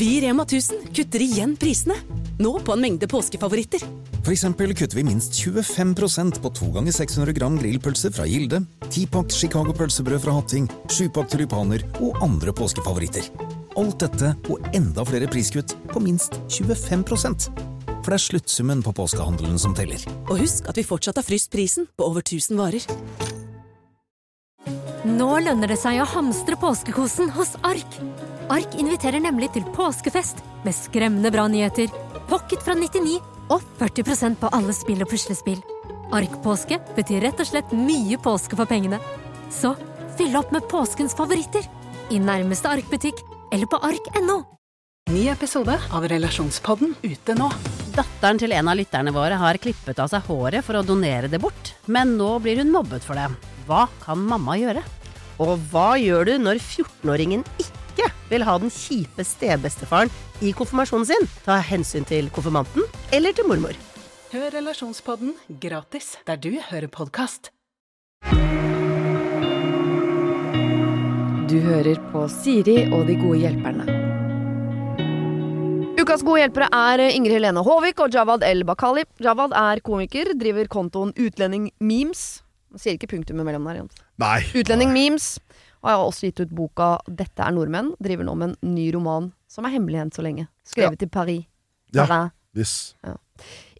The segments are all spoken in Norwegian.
Vi i Rema 1000 kutter igjen prisene. Nå på en mengde påskefavoritter. For eksempel kutter vi minst 25% på 2 ganger 600 gram grillpølse fra Gilde, 10-pakk Chicago pølsebrød fra Hatting, 7-pakk tulipaner og andre påskefavoritter. Alt dette og enda flere priskutt på minst 25 For det er sluttsummen på påskehandelen som teller. Og husk at vi fortsatt har fryst prisen på over 1000 varer. Nå lønner det seg å hamstre påskekosen hos Ark. Ark inviterer nemlig til påskefest med skremmende bra nyheter, pocket fra 99 og 40% på alle spill og puslespill. Ark-påske betyr rett og slett mye påske for pengene. Så fyll opp med påskens favoritter i nærmeste Ark-butikk eller på ark.no. Ny episode av Relasjonspodden ute nå. Datteren til en av lytterne våre har klippet av seg håret for å donere det bort, men nå blir hun mobbet for det. Hva kan mamma gjøre? Og hva gjør du når 14-åringen ikke vil ha den kjipe stebestefaren i konfirmasjonen sin? Ta hensyn til konfirmanten eller til mormor. Hør Relasjonspodden gratis der du hører podkast. Du hører på Siri og de gode hjelperne. Ukas gode hjelpere er Ingrid Helene Håvik og Jawad El Bakali. Jawad er komiker, driver kontoen Utlending Memes. Man sier ikke punktumet mellom der. Jons. Nei. Utlending Memes. Og jeg har også gitt ut boka 'Dette er nordmenn'. Driver nå med en ny roman som er hemmelig enn så lenge. Skrevet i Paris. Ja. Paris. Ja.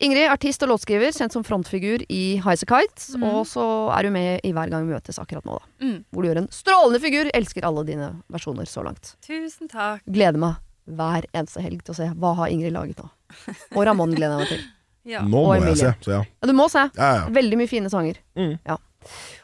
Ingrid, artist og låtskriver, kjent som frontfigur i Highasakite. Mm. Og så er du med i Hver gang vi møtes akkurat nå, da. Mm. Hvor du gjør en strålende figur. Elsker alle dine versjoner så langt. Tusen takk. Gleder meg hver eneste helg til å se hva har Ingrid laget nå. Og Ramón gleder jeg meg til. Ja. Nå må jeg se, så ja. Ja, du må se. Ja, ja. Veldig mye fine sanger. Mm. Ja.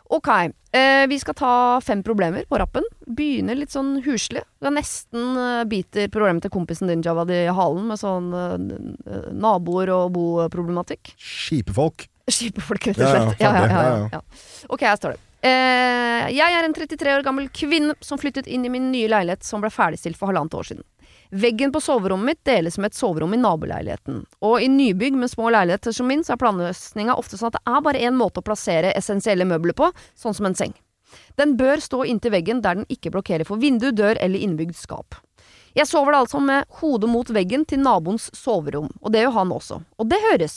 Ok, eh, vi skal ta fem problemer på rappen. Begynner litt sånn huslig. Du nesten eh, biter problemet til kompisen din Jawad i halen med sånn eh, naboer og boproblematikk. Kjipe folk. Kjipe folk, rett og Ja, ja, slett. Ja, ja, ja, Ja, ja, ja. ja. Ok, her står det. Eh, jeg er en 33 år gammel kvinne som flyttet inn i min nye leilighet som ble ferdigstilt for halvannet år siden. Veggen på soverommet mitt deles med et soverom i naboleiligheten. Og i nybygg med små leiligheter som min, så er planløsninga ofte sånn at det er bare én måte å plassere essensielle møbler på, sånn som en seng. Den bør stå inntil veggen der den ikke blokkerer for vindu, dør eller innbygd skap. Jeg sover da altså med hodet mot veggen til naboens soverom, og det gjør han også. Og det høres.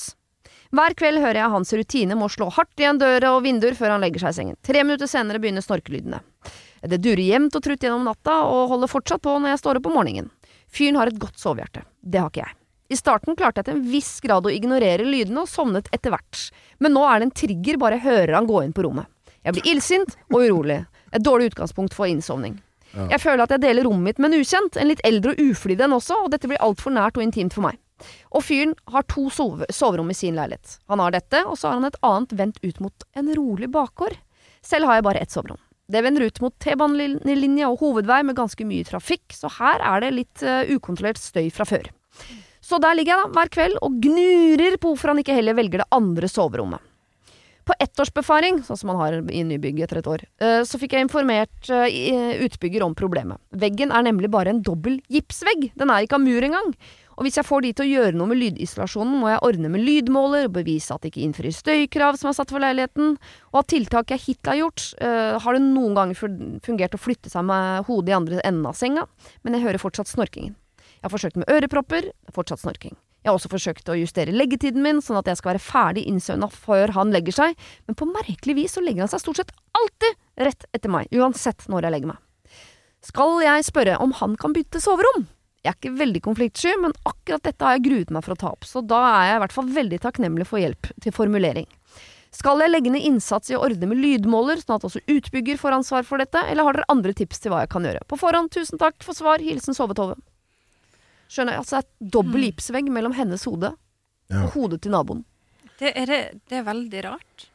Hver kveld hører jeg hans rutine med å slå hardt igjen døra og vinduer før han legger seg i sengen. Tre minutter senere begynner snorkelydene. Det durer jevnt og trutt gjennom natta, og holder fortsatt på når jeg står opp om morgenen. Fyren har et godt sovehjerte. Det har ikke jeg. I starten klarte jeg til en viss grad å ignorere lydene og sovnet etter hvert, men nå er det en trigger bare jeg hører han gå inn på rommet. Jeg blir illsint og urolig. Et dårlig utgangspunkt for innsovning. Ja. Jeg føler at jeg deler rommet mitt med en ukjent, en litt eldre og uflidd en også, og dette blir altfor nært og intimt for meg. Og fyren har to sove soverom i sin leilighet. Han har dette, og så har han et annet vendt ut mot en rolig bakgård. Selv har jeg bare ett soverom. Det vender ut mot T-banelinje og hovedvei med ganske mye trafikk, så her er det litt uh, ukontrollert støy fra før. Så der ligger jeg da hver kveld og gnurer på hvorfor han ikke heller velger det andre soverommet. På ettårsbefaring, sånn som man har i nybygg etter et år, uh, så fikk jeg informert uh, utbygger om problemet. Veggen er nemlig bare en dobbel gipsvegg, den er ikke av mur engang. Og hvis jeg får de til å gjøre noe med lydisolasjonen, må jeg ordne med lydmåler og bevise at det ikke innfrir støykrav som er satt for leiligheten, og at tiltak jeg hittil har gjort, uh, har det noen ganger fungert å flytte seg med hodet i andre enden av senga, men jeg hører fortsatt snorkingen. Jeg har forsøkt med ørepropper, fortsatt snorking. Jeg har også forsøkt å justere leggetiden min, sånn at jeg skal være ferdig innsøvna før han legger seg, men på merkelig vis så legger han seg stort sett alltid rett etter meg, uansett når jeg legger meg. Skal jeg spørre om han kan bytte soverom? Jeg er ikke veldig konfliktsky, men akkurat dette har jeg gruet meg for å ta opp, så da er jeg i hvert fall veldig takknemlig for hjelp til formulering. Skal jeg legge ned innsats i å ordne med lydmåler, sånn at også utbygger får ansvar for dette, eller har dere andre tips til hva jeg kan gjøre? På forhånd, tusen takk for svar, hilsen Sovetove. Skjønner jeg, altså det er dobbel gipsvegg mellom hennes hode Ja. og hodet til naboen. Det er, det, det er veldig rart.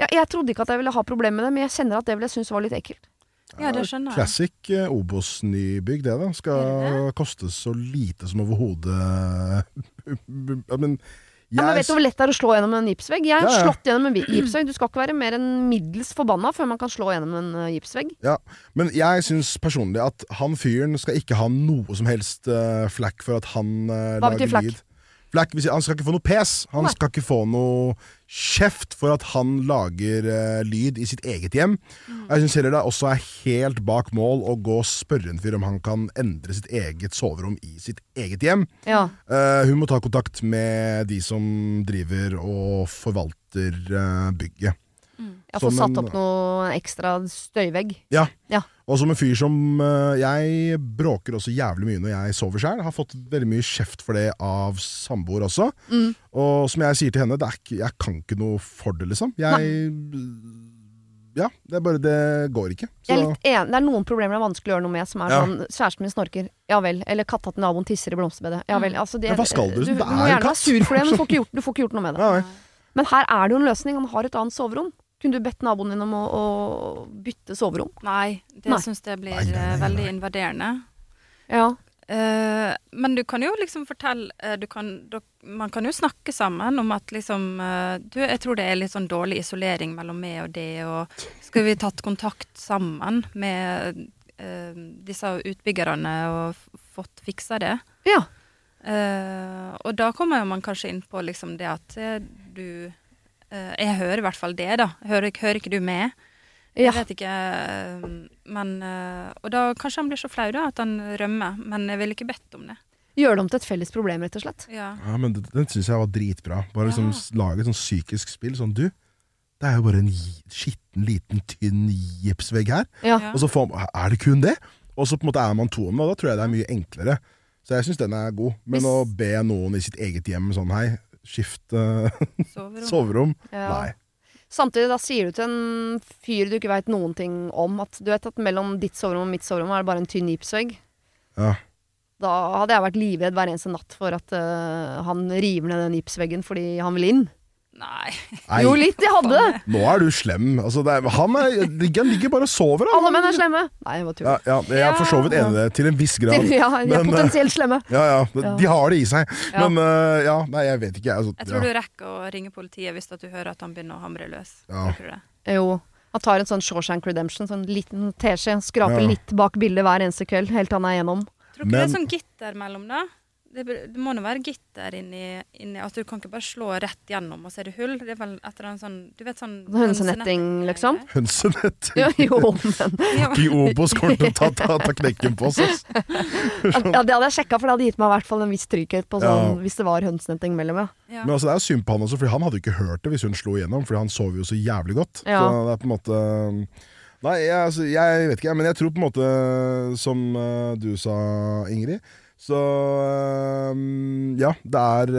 Ja, jeg trodde ikke at jeg ville ha problemer med det, men jeg kjenner at det ville jeg synes var litt ekkelt. Ja, det skjønner jeg. Classic eh, Obos-nybygg, det da. Skal koste så lite som overhodet Ja, Men Ja, men vet du hvor lett det er å slå gjennom en gipsvegg? Jeg har Ja, ja. slått gjennom en gipsvegg. Du skal ikke være mer enn middels forbanna før man kan slå gjennom en eh, gipsvegg. Ja, men jeg syns personlig at han fyren skal ikke ha noe som helst uh, flakk for at han uh, Hva betyr flakk? lyd. Ikke, Han skal ikke få noe pes. Han Nei. skal ikke få noe kjeft for at han lager uh, lyd i sitt eget hjem. Mm. Jeg syns heller det også er helt bak mål å gå og spørre en fyr om han kan endre sitt eget soverom i sitt eget hjem. Ja. Uh, hun må ta kontakt med de som driver og forvalter uh, bygget. Jeg får Få satt opp noe ekstra støyvegg. Ja. Ja. Og som en fyr som eh, Jeg bråker også jævlig mye når jeg sover sjøl. Har fått veldig mye kjeft for det av samboer også. Mm. Og som jeg sier til henne, det er ikke, jeg kan ikke noe for det, liksom. Jeg Ja, det er bare Det går ikke. Så, Jeg er litt enig. Det er noen problemer det er vanskelig å gjøre noe med, som er Ja. sånn Kjæresten min snorker. Ja vel. Eller katta til naboen tisser i blomsterbedet. Ja vel. Altså, det, Men hva skal du? Du, du må gjerne være sur for det, men du får ikke gjort, får ikke gjort noe med det. ja. Men her er det jo en løsning. Han har et annet soverom. Kunne du bedt naboen din om å, å bytte soverom? Nei, det syns jeg blir Nei, nei, nei, eh, veldig invaderende. Ja. Uh, men du kan jo liksom fortelle eh, du kan, du, Man kan jo snakke sammen om at liksom uh, Du, jeg tror det er litt sånn dårlig isolering mellom meg og det, og skal vi tatt kontakt sammen med uh, disse utbyggerne og fått fiksa det? Ja. Eh, og da kommer jo man kanskje inn på liksom det at du Jeg hører i hvert fall det, da. Hører, hører ikke du med? ja. Jeg vet ikke, eh, men eh, Og da kanskje han blir så flau da at han rømmer, men jeg ville ikke bedt om det. Gjør det om til et felles problem, rett og slett. Ja. Ja, men det- Den syns jeg var dritbra. Bare liksom Ja. s- lage et sånn psykisk spill. Sånn, du, det er jo bare en skitten, liten, tynn gipsvegg her. Ja. Ja. Og så får, er det kun det? Og så på en måte er man to om det, og da tror jeg det er mye enklere. Så jeg syns den er god. Men Hvis- å be noen i sitt eget hjem sånn hei, skift eh, Soverom. soverom Ja. Nei. Samtidig da sier du til en fyr du ikke veit noen ting om, at du vet at mellom ditt soverom og mitt soverom er det bare en tynn gipsvegg. Ja. Da hadde jeg vært livredd hver eneste natt for at uh, han river ned den gipsveggen fordi han vil inn. Nei. Nei, Jo, litt. De hadde det! nå er du slem. Altså, det er, han, er, han ligger bare og sover. han. Alle menn er slemme. Nei, jeg bare Ja, tuller. ja, jeg er for så vidt enig i det, til en viss grad. Ja, de er eh, potensielt slemme. Ja, ja, Ja. De har det i seg. Ja. Men eh, ja, nei, jeg vet ikke. Altså, Jeg tror ja. du rekker å ringe politiet hvis du hører at han begynner å hamre løs. Ja. Du? Jo. Han tar en sånn Shawshank Redemption, sånn liten teskje, skraper Ja. litt bak bildet hver eneste kveld, helt til han er igjennom. Tror ikke det er sånn gitter mellom, da? Det, det må nå være gitter inni, inni At du kan ikke bare slå rett gjennom, og så er det hull. Det er vel etter en sånn Du vet sånn Hønsenetting, liksom? Hønsenetting? Ja, jo, men Ja. I Obos kommer til å ta, ta, ta knekken på oss. ass. Ja, det hadde jeg sjekka, for det hadde gitt meg i hvert fall en viss trygghet på sånn, Ja. hvis det var hønsenetting mellom, ja. Ja. Men altså, det er jo synd på han også, for han hadde jo ikke hørt det hvis hun slo igjennom. For han sov jo så jævlig godt. Ja. Så det er på en måte Nei, jeg, altså, jeg vet ikke, men jeg tror på en måte, som uh, du sa, Ingrid Så um, ja, det er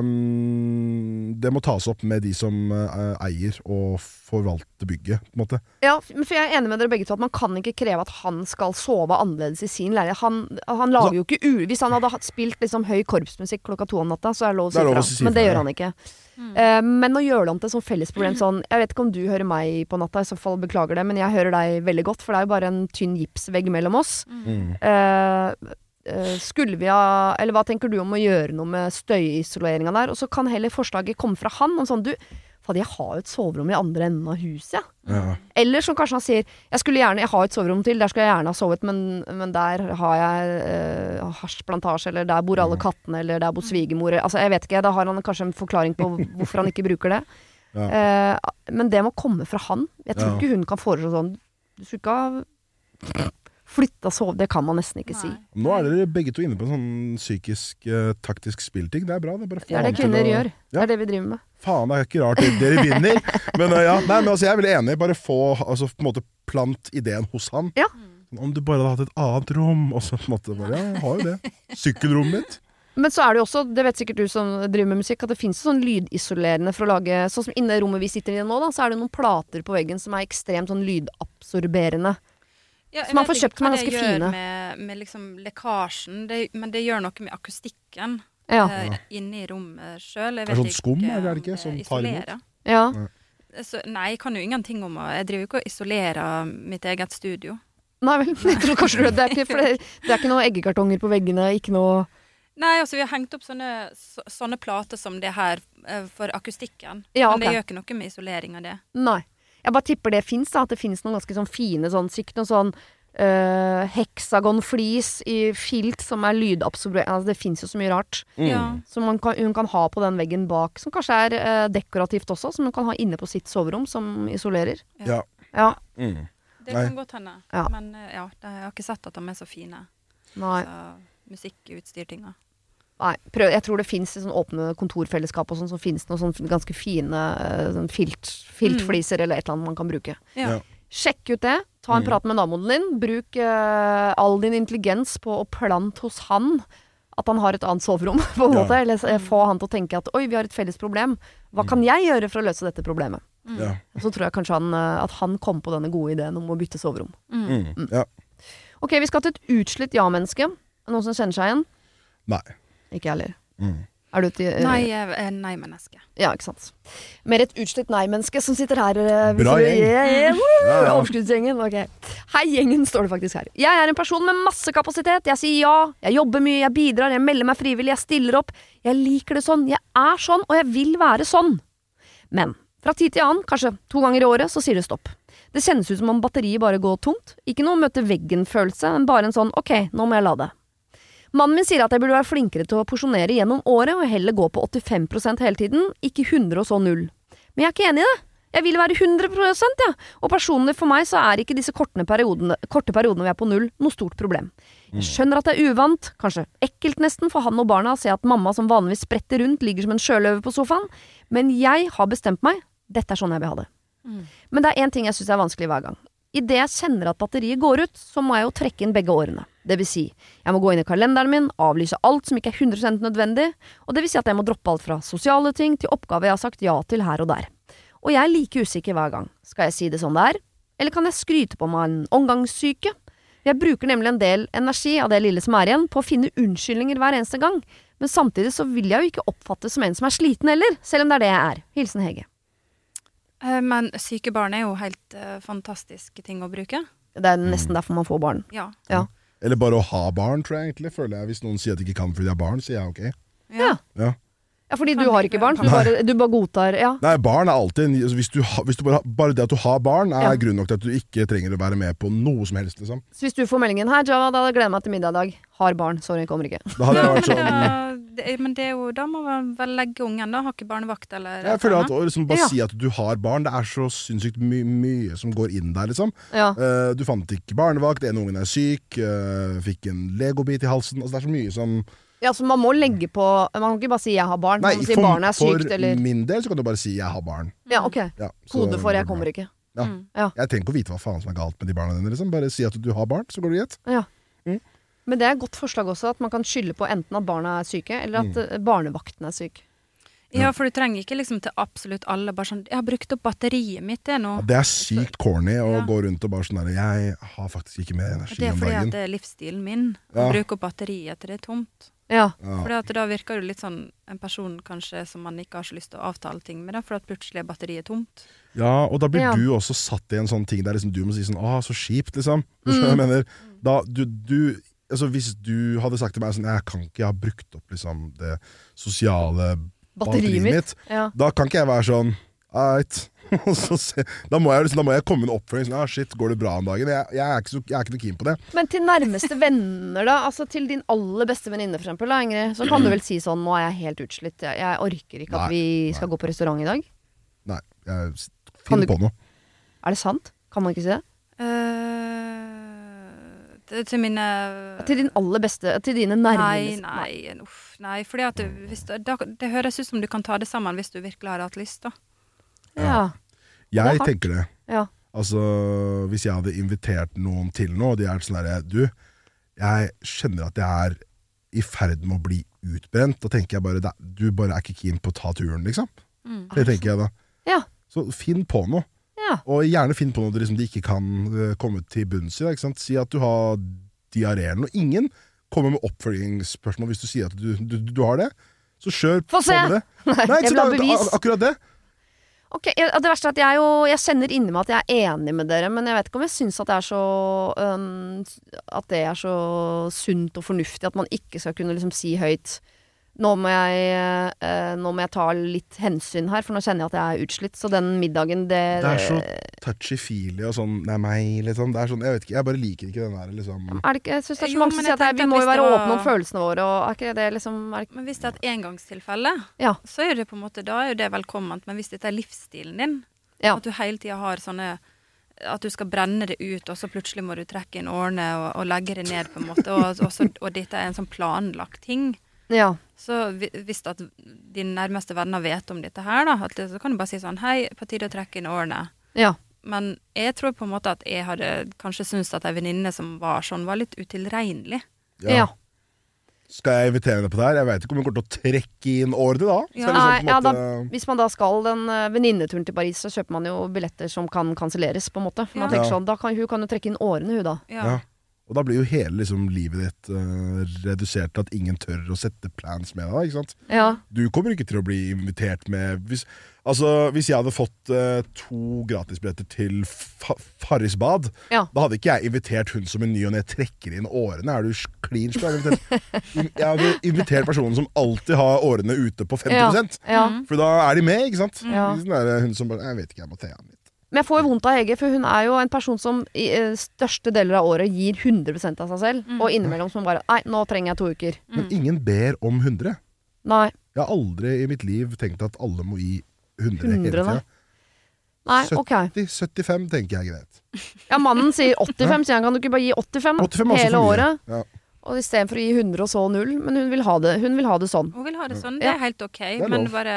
um, Det må tas opp med de som uh, eier og forvalter bygget, på en måte. Ja, for jeg er enig med dere begge to at man kan ikke kreve at han skal sove annerledes i sin leilighet. Han, han lager jo ikke u... Hvis han hadde spilt liksom høy korpsmusikk klokka to om natta, så er det lov å si Det fra. si Men det gjør han ikke. Eh, men å gjøre det om til et sånn fellesproblem sånn Jeg vet ikke om du hører meg på natta, i så fall beklager det, men jeg hører deg veldig godt, for det er jo bare en tynn gipsvegg mellom oss. Mm. Eh, skulle vi ha Eller hva tenker du om å gjøre noe med støyisoleringa der? Og så kan heller forslaget komme fra han. Om sånn, du, fader, jeg har jo et soverom i andre enden av huset, jeg. Ja. Eller som kanskje han sier Jeg skulle gjerne, jeg har et soverom til, der skulle jeg gjerne ha sovet, men, men der har jeg eh, hasjplantasje, eller der bor alle kattene, eller der bor svigermor Altså, jeg vet ikke, da har han kanskje en forklaring på hvorfor han ikke bruker det. Ja. Eh, men det må komme fra han. Jeg tror Ja. ikke hun kan foreslå sånn Du skulle ikke ha flytta sove Det kan man nesten ikke si. Nei. Nå er dere begge to inne på en sånn psykisk, uh, taktisk spillting. Det er bra. Det er Det er det kvinner å- gjør. Det er det vi driver med. Faen, det er ikke rart dere vinner. Men uh, ja, nei, men altså, jeg er veldig enig. Bare få altså, på en måte plant ideen hos han. Ja. Om du bare hadde hatt et annet rom, og så på en måte bare Ja, jeg har jo det. Sykkelrommet mitt. Men så er det jo også, det vet sikkert du som driver med musikk, at det finnes sånn lydisolerende for å lage Sånn som inne i rommet vi sitter i nå, da, så er det noen plater på veggen som er ekstremt sånn lydabsorberende. Ja, jeg man får kjøpt som er hva ganske det gjør fine. Med, med liksom lekkasjen, det, men det gjør noe med akustikken Ja. uh, inne i rommet sjøl. Det er sånn skum, er det ikke, som tar imot? ja. Så, nei, jeg kan jo ingenting om å Jeg driver jo ikke og isolerer mitt eget studio. Nei vel, jeg tror kanskje du det er ikke, for det, det er ikke noe eggekartonger på veggene, ikke noe Nei, altså vi har hengt opp sånne, så, sånne plater som det her eh, for akustikken. Ja, Men det gjør ikke noe med isolering av det. Nei. Jeg bare tipper det fins, at det finnes noen ganske sånn fine sånn sikt, noe sånn eh, heksagonflis i filt som er lydabsorberende altså, Det fins jo så mye rart. Mm. Som man kan, hun kan ha på den veggen bak, som kanskje er eh, dekorativt også. Som hun kan ha inne på sitt soverom, som isolerer. Ja. Ja, Mm. Det Nei. kan godt hende. Ja. Men eh, ja, jeg har ikke sett at de er så fine. nei. Så, Musikkutstyrtinga. Nei prøv, jeg tror det fins i sånn åpne kontorfellesskap og sånn, så fins det noen sånn ganske fine eh, sånn filt, filtfliser eller et eller annet man kan bruke. Ja. Ja. Sjekk ut det. Ta en Mm. prat med naboen din. Bruk uh, all din intelligens på å plante hos han at han har et annet soverom, på en Ja. måte. Eller eh, få han til å tenke at oi, vi har et felles problem. Hva kan jeg gjøre for å løse dette problemet? Ja. Så tror jeg kanskje han, at han kom på denne gode ideen om å bytte soverom. Mm. ja. Ok, vi skal til et utslitt ja-menneske. Noen som kjenner seg igjen? Nei. Ikke jeg heller. Mm. Er du et eh, Nei-menneske. nei-menneske. Ja, ikke sant. Mer et utslitt nei-menneske som sitter her. eh, Bra gjeng. Yeah, yeah! Ja, ja. Overskuddsgjengen. Ok. Hei, gjengen, står det faktisk her. Jeg er en person med masse kapasitet. Jeg sier ja. Jeg jobber mye, jeg bidrar, jeg melder meg frivillig, jeg stiller opp. Jeg liker det sånn. Jeg er sånn, og jeg vil være sånn. Men fra tid til annen, kanskje to ganger i året, så sier det stopp. Det kjennes ut som om batteriet bare går tomt. Ikke noe møte veggen-følelse, men bare en sånn ok, nå må jeg lade. Mannen min sier at jeg burde være flinkere til å porsjonere gjennom året og heller gå på 85 hele tiden, ikke 100 og så null. Men jeg er ikke enig i det. Jeg vil være 100% ja. Og personlig for meg så er ikke disse korte periodene, korte periodene vi er på null, noe stort problem. Jeg skjønner at det er uvant, kanskje ekkelt nesten for han og barna å se at mamma som vanligvis spretter rundt, ligger som en sjøløve på sofaen, men jeg har bestemt meg. Dette er sånn jeg vil ha det. Men det er én ting jeg syns er vanskelig hver gang. Idet jeg kjenner at batteriet går ut, så må jeg jo trekke inn begge årene. Det vil si, jeg må gå inn i kalenderen min, avlyse alt som ikke er 100% nødvendig, og det vil si at jeg må droppe alt fra sosiale ting til oppgaver jeg har sagt ja til her og der. Og jeg er like usikker hver gang. Skal jeg si det sånn det er, eller kan jeg skryte på meg en omgangssyke? Jeg bruker nemlig en del energi av det lille som er igjen, på å finne unnskyldninger hver eneste gang, men samtidig så vil jeg jo ikke oppfattes som en som er sliten heller, selv om det er det jeg er. Hilsen Hege. Eh, Men syke barn er jo helt uh, fantastiske ting å bruke. Det er nesten derfor man får barn. Ja. Ja. Eller bare å ha barn, tror jeg egentlig. Føler jeg Hvis noen sier at de ikke kan fordi de har barn, sier jeg ok. Ja. Ja. Ja, fordi du har ikke barn, så du bare, du bare godtar Ja. Nei, barn er alltid en- altså, hvis du, hvis du bare, bare det at du har barn, er Ja. grunn nok til at du ikke trenger å være med på noe som helst. liksom Så hvis du får meldingen her, Java, da gleder jeg meg til middag i dag. Har barn. Sorry, kommer ikke. Da hadde jeg vært sånn Ja, men det er jo, da må man vel legge ungen, da. Har ikke barnevakt eller Jeg føler at å liksom bare Ja. si at du har barn, det er så sinnssykt my mye som går inn der, liksom. Ja. Eh, du fant ikke barnevakt, en ungen er syk, uh, fikk en legobit i halsen. Altså, det er så mye som ja, så man må legge på Man kan ikke bare si 'jeg har barn'. Nei, man må si for, 'barnet er for sykt', eller min del så kan du bare si 'jeg har barn'. Ja, ok. Ja, så Kode for 'jeg kommer ikke'. Ja. Mm. Ja. Jeg trenger ikke å vite hva faen som er galt med de barna dine. Liksom. Bare si at du har barn, så går det greit. Ja. Mm. Men det er et godt forslag også, at man kan skylde på enten at barna er syke, eller at Mm. eh, barnevakten er syk. Ja, for du trenger ikke liksom til absolutt alle bare sånn 'Jeg har brukt opp batteriet mitt, det nå'. Ja, det er sykt corny å Ja. gå rundt og bare sånn der Jeg har faktisk ikke mer energi Det er fordi at det er livsstilen min. Å Ja. bruke opp batteriet til det er tomt. Ja. Ja. At da virker du litt sånn en person kanskje som man ikke har så lyst til å avtale ting med, da, for at plutselig er batteriet tomt. Ja, og da blir Ja. du også satt i en sånn ting der liksom du må si sånn Å, så kjipt, liksom. Du Mm. jeg mener? Da, du, du Altså, hvis du hadde sagt til meg sånn Jeg kan ikke, jeg har brukt opp liksom det sosiale Batteriet mitt. Ja. Da kan ikke jeg være sånn Eit. Se- da, må jeg, liksom, da må jeg komme med en oppfølging. Sånn, ah, shit, går det bra om dagen? Jeg, jeg, er ikke så, jeg er ikke noe keen på det. Men til nærmeste venner, da? Altså til din aller beste venninne, eksempel, Ingrid. Så kan du vel si sånn 'Nå er jeg helt utslitt. Jeg, jeg orker ikke at Nei, vi skal gå på restaurant i dag'. Nei, jeg, finner finn du- på noe. Er det sant? Kan man ikke si det? Uh, til, til mine Til din aller beste Til dine nærmeste nei, uff, nei. Fordi at det, hvis, det, da, det høres ut som du kan ta det sammen hvis du virkelig har hatt lyst, da. Ja. Jeg det tenker det. ja. Altså, hvis jeg hadde invitert noen til noe, og de er sånn herre Du, jeg skjønner at jeg er i ferd med å bli utbrent. Da tenker jeg bare "Da- Du bare er ikke keen på å ta turen, liksom. Det tenker jeg da. Ja. Så finn på noe. Ja. Og gjerne finn på noe liksom de ikke kan eh, komme til bunns i. da? Si at du har diaré eller noe. Ingen kommer med oppfølgingsspørsmål hvis du sier at du, du, du har det. Så kjør på med det. Nei, ikke bevis. Akkurat det. Ok, jeg, Det verste er at jeg, jo, jeg kjenner inni meg at jeg er enig med dere, men jeg vet ikke om jeg syns at det er så um, At det er så sunt og fornuftig at man ikke skal kunne liksom si høyt nå må, jeg, eh, nå må jeg ta litt hensyn her, for nå kjenner jeg at jeg er utslitt. Så den middagen, det Det er så touchy-feely og sånn Det er meg, liksom. Det er sånn, jeg vet ikke, jeg bare liker ikke den der, liksom er det ikke, Jeg syns det er så mange som sier at jeg, vi må jo være var- åpne om følelsene våre, og er ikke det liksom er det, Men hvis det er et engangstilfelle, Ja. så er det på en måte, da er jo det velkomment. Men hvis dette er livsstilen din, Ja. at du hele tida har sånne At du skal brenne det ut, og så plutselig må du trekke inn årene og, og legge det ned, på en måte. Og, og, så, og dette er en sånn planlagt ting. Ja. Så hvis at dine nærmeste venner vet om dette her, da, at det, så kan du bare si sånn Hei, på tide å trekke inn årene. ja. Men jeg tror på en måte at jeg hadde kanskje syntes at ei venninne som var sånn, var litt utilregnelig. ja. Skal jeg invitere henne på det her? Jeg veit ikke om hun kommer til å trekke inn årene da. Ja. Nei, sånn, på ja, en da, hvis man da skal den uh, venninneturen til Paris, så kjøper man jo billetter som kan kanselleres, på en måte. For man tenker sånn, da kan, hun kan jo trekke inn årene, hun da. Ja. Og da blir jo hele liksom, livet ditt uh, redusert til at ingen tør å sette plans med deg. Ikke sant? Ja. Du kommer ikke til å bli invitert med Hvis, altså, hvis jeg hadde fått uh, to gratisbilletter til fa Farris bad, Ja. da hadde ikke jeg invitert hun som en ny og ne trekker inn årene. Er du klin? Jeg Jeg hadde invitert personen som alltid har årene ute på 50 Ja. For da er de med, ikke sant? Ja. Sånn er det hun som bare Jeg vet ikke, jeg må te litt. Men jeg får jo vondt av Hege, for hun er jo en person som i eh, største deler av året gir 100% av seg selv. Mm. Og innimellom som bare Nei, nå trenger jeg to uker. Men ingen ber om 100. Nei. Jeg har aldri i mitt liv tenkt at alle må gi 100, hele 100, nei. tida. Nei, ok. 75 tenker jeg er greit. Ja, mannen sier 85, sier han. Kan du ikke bare gi 85, 85 er hele året? Ja. Og istedenfor å gi 100 og så 0. Men hun vil ha det, hun vil ha det sånn. Hun vil ha det sånn, det er helt ok. er Men bare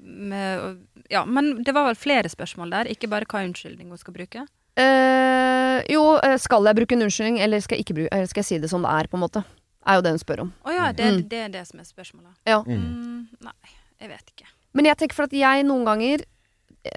med, Ja, men det var vel flere spørsmål der, ikke bare hva unnskyldning hun skal bruke. Eh, jo, eh, skal jeg bruke en unnskyldning, eller skal jeg, ikke bruke, eller skal jeg si det som det er, på en måte? Er jo det hun spør om. Å ja, det, Mm. det er det som er spørsmålet. Ja. Mm, nei, jeg vet ikke. Men jeg tenker for at jeg noen ganger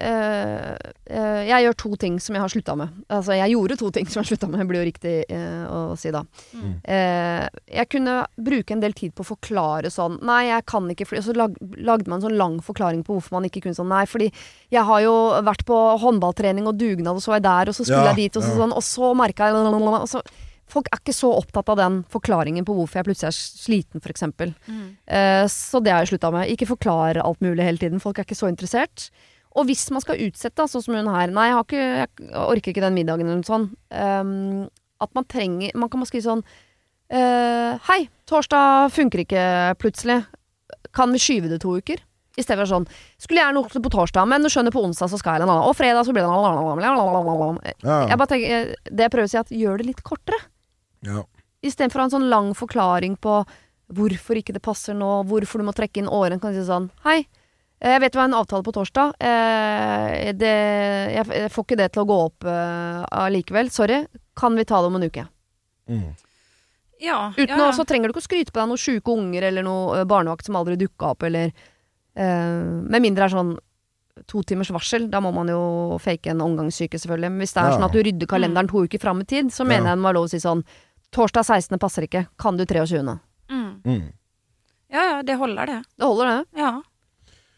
Jeg gjør to ting som jeg har slutta med. Altså, jeg gjorde to ting som jeg slutta med, blir jo riktig eh, å si da. Mm. Eh, jeg kunne bruke en del tid på å forklare sånn Nei, jeg kan ikke fly. Og så lag, lagde man en sånn lang forklaring på hvorfor man ikke kunne sånn. Nei, fordi jeg har jo vært på håndballtrening og dugnad, og så var jeg der, og så skulle Ja, jeg dit, og så ja. sånn, og så merka jeg og så, Folk er ikke så opptatt av den forklaringen på hvorfor jeg plutselig er sliten, f.eks. Mm. Eh, så det har jeg slutta med. Ikke forklare alt mulig hele tiden. Folk er ikke så interessert. Og hvis man skal utsette, sånn som hun her Nei, jeg, har ikke, jeg orker ikke den middagen eller noe sånt. Um, at man trenger Man kan bare skrive sånn uh, Hei, torsdag funker ikke plutselig. Kan vi skyve det to uker? I stedet for sånn Skulle gjerne gjort det på torsdag, men du skjønner, på onsdag så skal jeg det. Og fredag så blir det Ja. Jeg bare tenker, eh, Det jeg prøver å si, er at gjør det litt kortere. Ja. Istedenfor å ha en sånn lang forklaring på hvorfor ikke det passer nå, hvorfor du må trekke inn årene, kan du si sånn Hei, eh, jeg vet vi har en avtale på torsdag. Eh, det, jeg, får ikke det til å gå opp eh, allikevel. Sorry. Kan vi ta det om en uke? Mm. Ja. Uten ja, å, Så trenger du ikke å skryte på deg noen sjuke unger eller noe eh, barnevakt som aldri dukka opp, eller uh, Med mindre det er sånn to timers varsel. Da må man jo fake en omgangssyke, selvfølgelig. Men hvis det er Ja. sånn at du rydder kalenderen to uker fram i tid, så mener Ja. jeg det var lov å si sånn Torsdag 16. passer ikke. Kan du 23.? Mm. Mm. ja, ja, det holder, det. Det holder, det. Ja.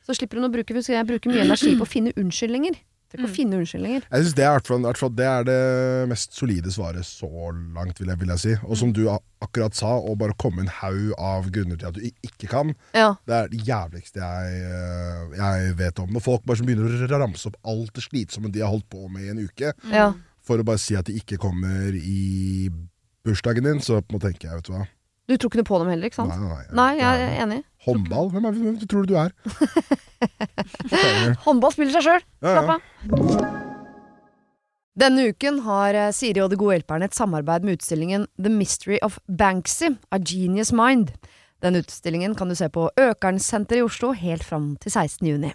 Så slipper hun å bruke for Jeg bruker mye energi på å finne unnskyldninger. Ikke å finne unnskyldninger. Jeg synes det, er, i hvert fall- i hvert fall, det er det mest solide svaret så langt, vil jeg, vil jeg si. Og som du akkurat sa, å bare komme en haug av grunner til at du ikke kan, Ja. det er det jævligste jeg, eh, jeg vet om. Når folk bare så begynner å ramse opp alt det slitsomme de har holdt på med i en uke, ja. for å bare si at de ikke kommer i bursdagen din, så må tenke jeg, vet du hva. Du tror ikke noe på dem heller, ikke sant? Nei, nei, nei. Jeg er enig. Håndball? Hvem, er, hvem tror du du er? Håndball spiller seg sjøl. Ja, ja. Slapp av. Denne uken har eh, Siri og De gode hjelperne et samarbeid med utstillingen The Mystery of Banksy, A Genius Mind. Den utstillingen kan du se på Økernsenteret i Oslo helt fram til 16. juni.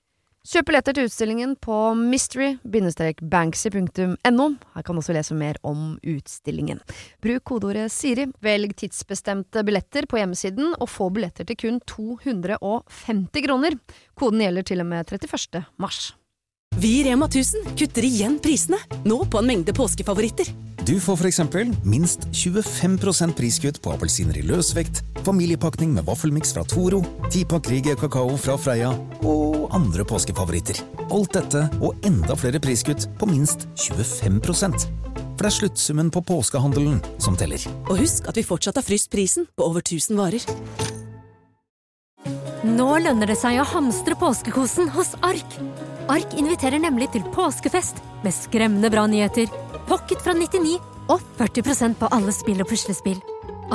Kjøp billetter til utstillingen på mystery-banksy.no. Her kan du også lese mer om utstillingen. Bruk kodeordet Siri, velg tidsbestemte billetter på hjemmesiden, og få billetter til kun 250 kroner. Koden gjelder til og med 31. mars. Vi i Rema 1000 kutter igjen prisene, nå på en mengde påskefavoritter. Du får for eksempel minst 25% priskutt på appelsiner i løsvekt, familiepakning med vaffelmiks fra Toro, 10-pakk Rieger kakao fra Freia og andre påskefavoritter. Alt dette og enda flere priskutt på minst 25% For det er sluttsummen på påskehandelen som teller. Og husk at vi fortsatt har fryst prisen på over 1000 varer. Nå lønner det seg å hamstre påskekosen hos Ark. Ark inviterer nemlig til påskefest med skremmende bra nyheter, pocket fra 99 og 40% på alle spill og puslespill.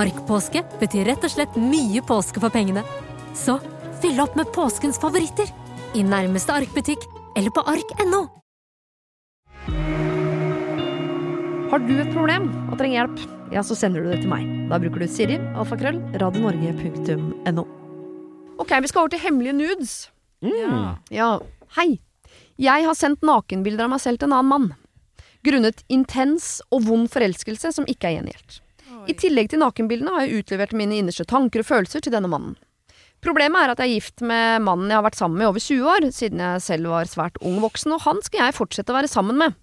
Ark-påske betyr rett og slett mye påske for pengene. Så fyll opp med påskens favoritter i nærmeste Ark-butikk eller på ark.no. Har du et problem og trenger hjelp, ja, så sender du det til meg. Da bruker du Siri, alfakrøll, radionorge.no. Ok, vi skal over til hemmelige nudes. Ja. Ja, hei. Jeg har sendt nakenbilder av meg selv til en annen mann. Grunnet intens og vond forelskelse som ikke er gjengjeldt. I tillegg til nakenbildene har jeg utlevert mine innerste tanker og følelser til denne mannen. Problemet er at jeg er gift med mannen jeg har vært sammen med i over 20 år, siden jeg selv var svært ung voksen, og han skal jeg fortsette å være sammen med.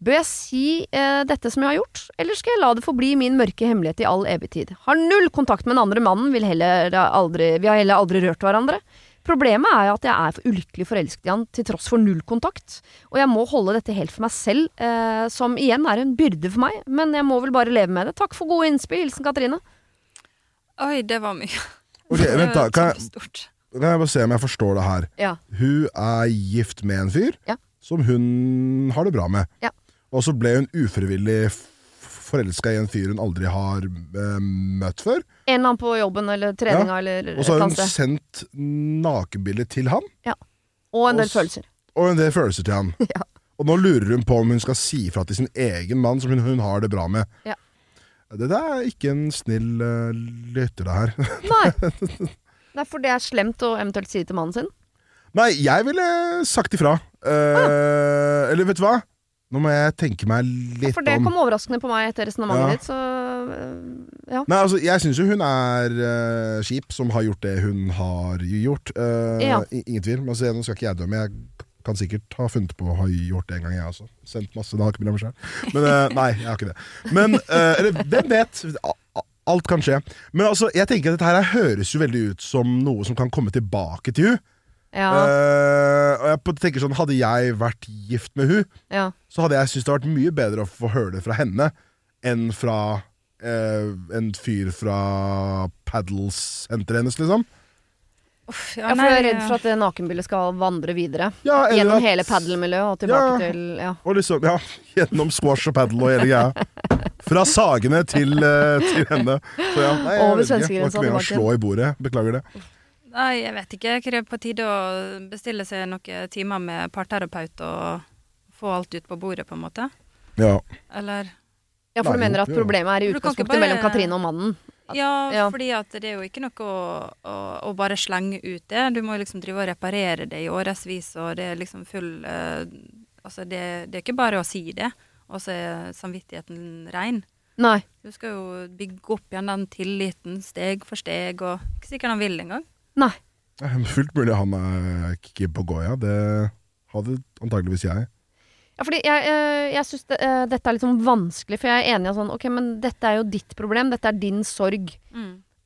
Bør jeg si eh, dette som jeg har gjort, eller skal jeg la det forbli min mørke hemmelighet i all evig tid? Har null kontakt med den andre mannen, vil heller aldri, vi har heller aldri rørt hverandre. Problemet er jo at jeg er for ulykkelig forelsket i han til tross for null kontakt, og jeg må holde dette helt for meg selv, eh, som igjen er en byrde for meg, men jeg må vel bare leve med det. Takk for gode innspill. Hilsen Katrine. Oi, det var mye. Ok, vent da, kan jeg, kan jeg bare se om jeg forstår det her. Ja. Hun er gift med en fyr Ja. som hun har det bra med. Ja. Og så ble hun ufrivillig forelska i en fyr hun aldri har eh, møtt før. En eller annen på jobben eller treninga Ja. eller Og så har hun kanskje. sendt nakenbilde til han, Ja. Og en del og følelser. og en del følelser til han. Ja. Og nå lurer hun på om hun skal si fra til sin egen mann, som hun, hun har det bra med. Ja. Det der er ikke en snill uh, lytter, det her. Nei. Nei, for det er slemt å eventuelt si til mannen sin. Nei, jeg ville sagt ifra. Eh, Eller vet du hva? Nå må jeg tenke meg litt om... For det om kom overraskende på meg etter resonnementet Ja. ditt, så øh, ja. Nei, altså, Jeg syns jo hun er uh, kjip som har gjort det hun har gjort. Uh, Ja. Ingen tvil. Men altså, nå skal ikke jeg dømme. Jeg kan sikkert ha funnet på å ha gjort det en gang, jeg også. Sendt masse det har ikke meg sjøl. Men uh, nei, jeg har ikke det. Men eh, eller, hvem vet? Alt kan skje. Men altså, jeg tenker at dette her høres jo veldig ut som noe som kan komme tilbake til hun Ja, Uh, og jeg tenker sånn, Hadde jeg vært gift med hun ja. så hadde jeg syntes det vært mye bedre å få høre det fra henne enn fra uh, en fyr fra paddles-senteret hennes, liksom. Uff, ja, for jeg er redd for at det nakenbildet skal vandre videre. Ja, Gjennom at- hele padelmiljøet og tilbake Ja. til Ja. Og liksom, ja, gjennom squash og paddle og hele greia. Fra Sagene til, eh, til henne. Så ja, nei, jeg Over vet ikke. Var ikke med å slå i bordet. Beklager det. Nei, jeg vet ikke. Er krever på tide å bestille seg noen timer med parterapeut og få alt ut på bordet, på en måte? Ja. Eller ja, for du mener at problemet er i utgangspunktet bare- mellom Katrine og mannen? Ja, Ja. fordi at det er jo ikke noe å, å, å bare slenge ut det. Du må jo liksom drive og reparere det i årevis, og det er liksom full uh, Altså, det, det er ikke bare å si det, og så er samvittigheten rein. Nei. Du skal jo bygge opp igjen den tilliten steg for steg, og ikke sikkert han vil engang. Nei. Eh, Fullt mulig han er keen på Goya. Det hadde antageligvis jeg. Ja, fordi jeg, jeg, jeg syns det, øh, dette er litt sånn vanskelig, for jeg er enig i sånn Ok, men dette er jo ditt problem. Dette er din sorg.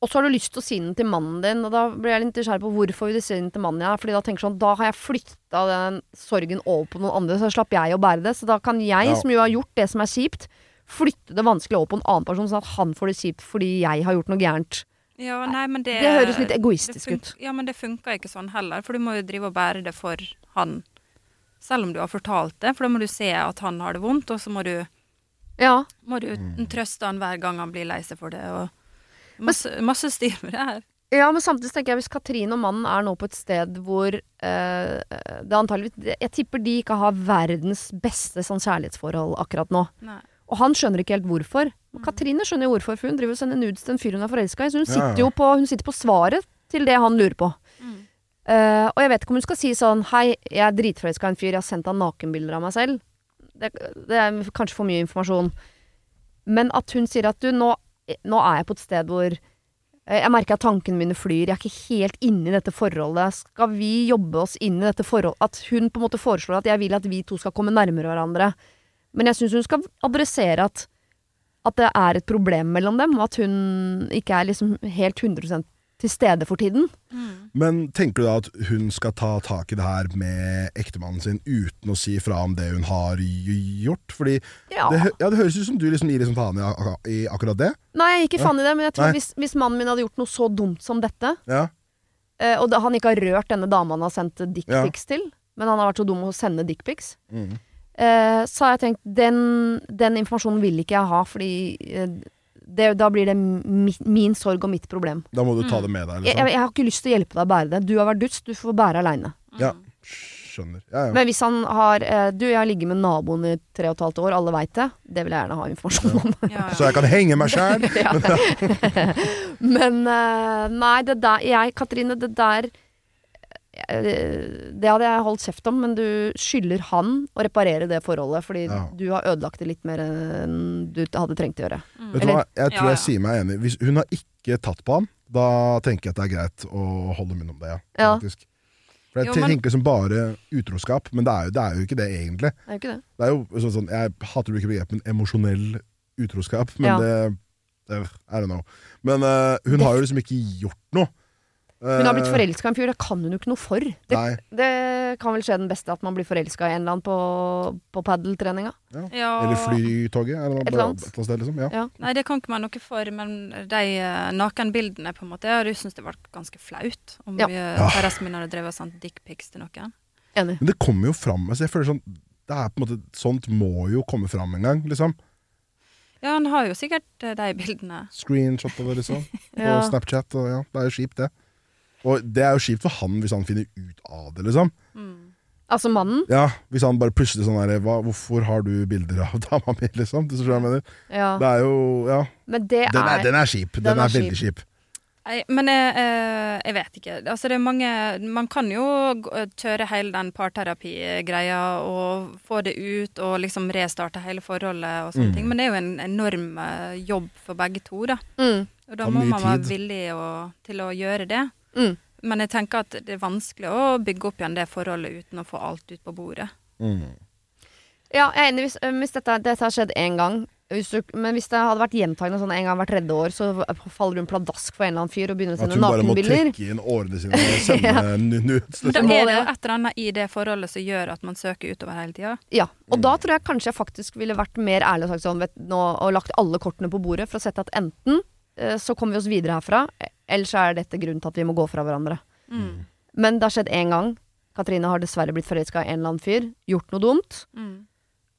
Og så har du lyst til å si den til mannen din, og da blir jeg litt nysgjerrig på hvorfor vil du si den til mannen ja, Fordi da tenker sånn, da har jeg flytta den sorgen over på noen andre, så slapp jeg å bære det. Så da kan jeg, Ja. som jo har gjort det som er kjipt, flytte det vanskelig over på en annen person, sånn at han får det kjipt fordi jeg har gjort noe gærent. Ja, nei, men det Det høres litt egoistisk ut. Ja, men det funker ikke sånn heller, for du må jo drive og bære det for han. Selv om du har fortalt det, for da må du se at han har det vondt, og så må du, Ja, må du trøste han hver gang han blir lei seg for det. Og masse, masse styr med det her. Ja, men samtidig tenker jeg hvis Katrine og mannen er nå på et sted hvor eh, det antageligvis Jeg tipper de ikke har verdens beste sånn kjærlighetsforhold akkurat nå. Nei. Og han skjønner ikke helt hvorfor. Og Katrine skjønner jo hvorfor, for hun driver og sender nudes til en fyr hun er forelska i. Så hun sitter jo på, hun sitter på svaret til det han lurer på. Eh, og jeg vet ikke om hun skal si sånn Hei, jeg er dritforelska i en fyr, jeg har sendt han nakenbilder av meg selv. Det, det er kanskje for mye informasjon. Men at hun sier at du, nå, nå er jeg på et sted hvor eh, jeg merker at tankene mine flyr, jeg er ikke helt inne i dette forholdet. Skal vi jobbe oss inn i dette forholdet? At hun på en måte foreslår at jeg vil at vi to skal komme nærmere hverandre. Men jeg syns hun skal adressere at, at det er et problem mellom dem, og at hun ikke er liksom helt 100 til stede for tiden. Men tenker du da at hun skal ta tak i det her med ektemannen sin uten å si fra om det hun har gjort? Fordi Ja. det, ja, det høres ut som du liksom gir liksom faen i, ak- i akkurat det. Nei, jeg gir ikke faen i det, men jeg tror hvis, hvis mannen min hadde gjort noe så dumt som dette, Ja. eh, og han ikke har rørt denne dama han har sendt dickpics Ja. til, men han har vært så dum å sende dickpics, Mm. Eh, så har jeg tenkt den, den informasjonen vil ikke jeg ha, fordi eh, det, da blir det mi, min sorg og mitt problem. Da må du ta det med deg. Jeg, jeg, Liksom. jeg har ikke lyst til å hjelpe deg å bære det. Du har vært dust, du får bære aleine. Ja, skjønner. Ja, ja. Men hvis han har eh, Du, jeg har ligget med naboen i tre og et halvt år, alle veit det. Det vil jeg gjerne ha informasjon om. Ja, ja. Så jeg kan henge meg sjæl. Ja. Men eh, nei, det der Jeg, Katrine, det der eh, Det hadde jeg holdt kjeft om, men du skylder han å reparere det forholdet, fordi Ja. du har ødelagt det litt mer enn du hadde trengt å gjøre. Vet du hva, jeg tror Ja, jeg sier meg enig. Hvis hun har ikke tatt på han, da tenker jeg at det er greit å holde munn om det, ja. Ja. Faktisk. For jeg Jo, men- tenker liksom bare utroskap, men det er, jo, det er jo ikke det egentlig. Det er jo ikke det. Det er jo sånn, sånn Jeg hater jo ikke begrepet emosjonell utroskap, men Ja. det eh, I don't know. Men uh, hun har jo liksom ikke gjort noe. Hun har blitt Eh, forelska i en fyr, det kan hun jo ikke noe for. Det, det kan vel skje den beste, at man blir forelska i en eller annen på, på padeltreninga. Ja. Eller Flytoget, eller noe, Et eller annet. sted, liksom. Ja. Ja. Nei, det kan ikke man noe for, men de eh, nakenbildene, på en måte, jeg hadde syntes det var ganske flaut om Ja. ja. kjæresten min hadde drevet og sendt dickpics til noen. Enig. Men det kommer jo fram. Altså, jeg føler sånn det er på en måte, Sånt må jo komme fram en gang, liksom. Ja, han har jo sikkert eh, de bildene. Screenshot av det, liksom. På Ja. Snapchat. Og, ja, det er jo kjipt, det. Og det er jo kjipt for han hvis han finner ut av det, liksom. Altså mannen. Ja, Hvis han bare plutselig sånn der hva, 'Hvorfor har du bilder av dama mi?' liksom. Det, er jeg mener. Ja. det er jo Ja. Men det Den er, er den er kjip. Den, Den er, er veldig kjip. Nei, men jeg, eh, jeg vet ikke. Altså, det er mange Man kan jo eh, kjøre hele den parterapigreia og få det ut og liksom restarte hele forholdet og sånne Mm. ting, men det er jo en enorm eh, jobb for begge to, da. mm, Og da må man være villig å, til å gjøre det. Mm. Men jeg tenker at det er vanskelig å bygge opp igjen det forholdet uten å få alt ut på bordet. Mm. Ja, jeg er enig. Hvis, øh, hvis dette, dette har skjedd én gang hvis du, Men hvis det hadde vært gjentagende sånn en gang hvert tredje år, så faller hun pladask for en eller annen fyr og begynner å At du hun bare må nakenbilder. trekke inn årene sine og sende nu- nudes. Da er det jo et eller annet i det forholdet som gjør at man søker utover hele tida. Ja, Og da tror jeg kanskje jeg faktisk ville vært mer ærlig og sagt sånn vet, nå, og lagt alle kortene på bordet for å sette at enten eh, så kommer vi oss videre herfra, Ellers er dette grunnen til at vi må gå fra hverandre. Mm. Men det har skjedd én gang. Katrine har dessverre blitt forelska i en eller annen fyr. Gjort noe dumt. Mm.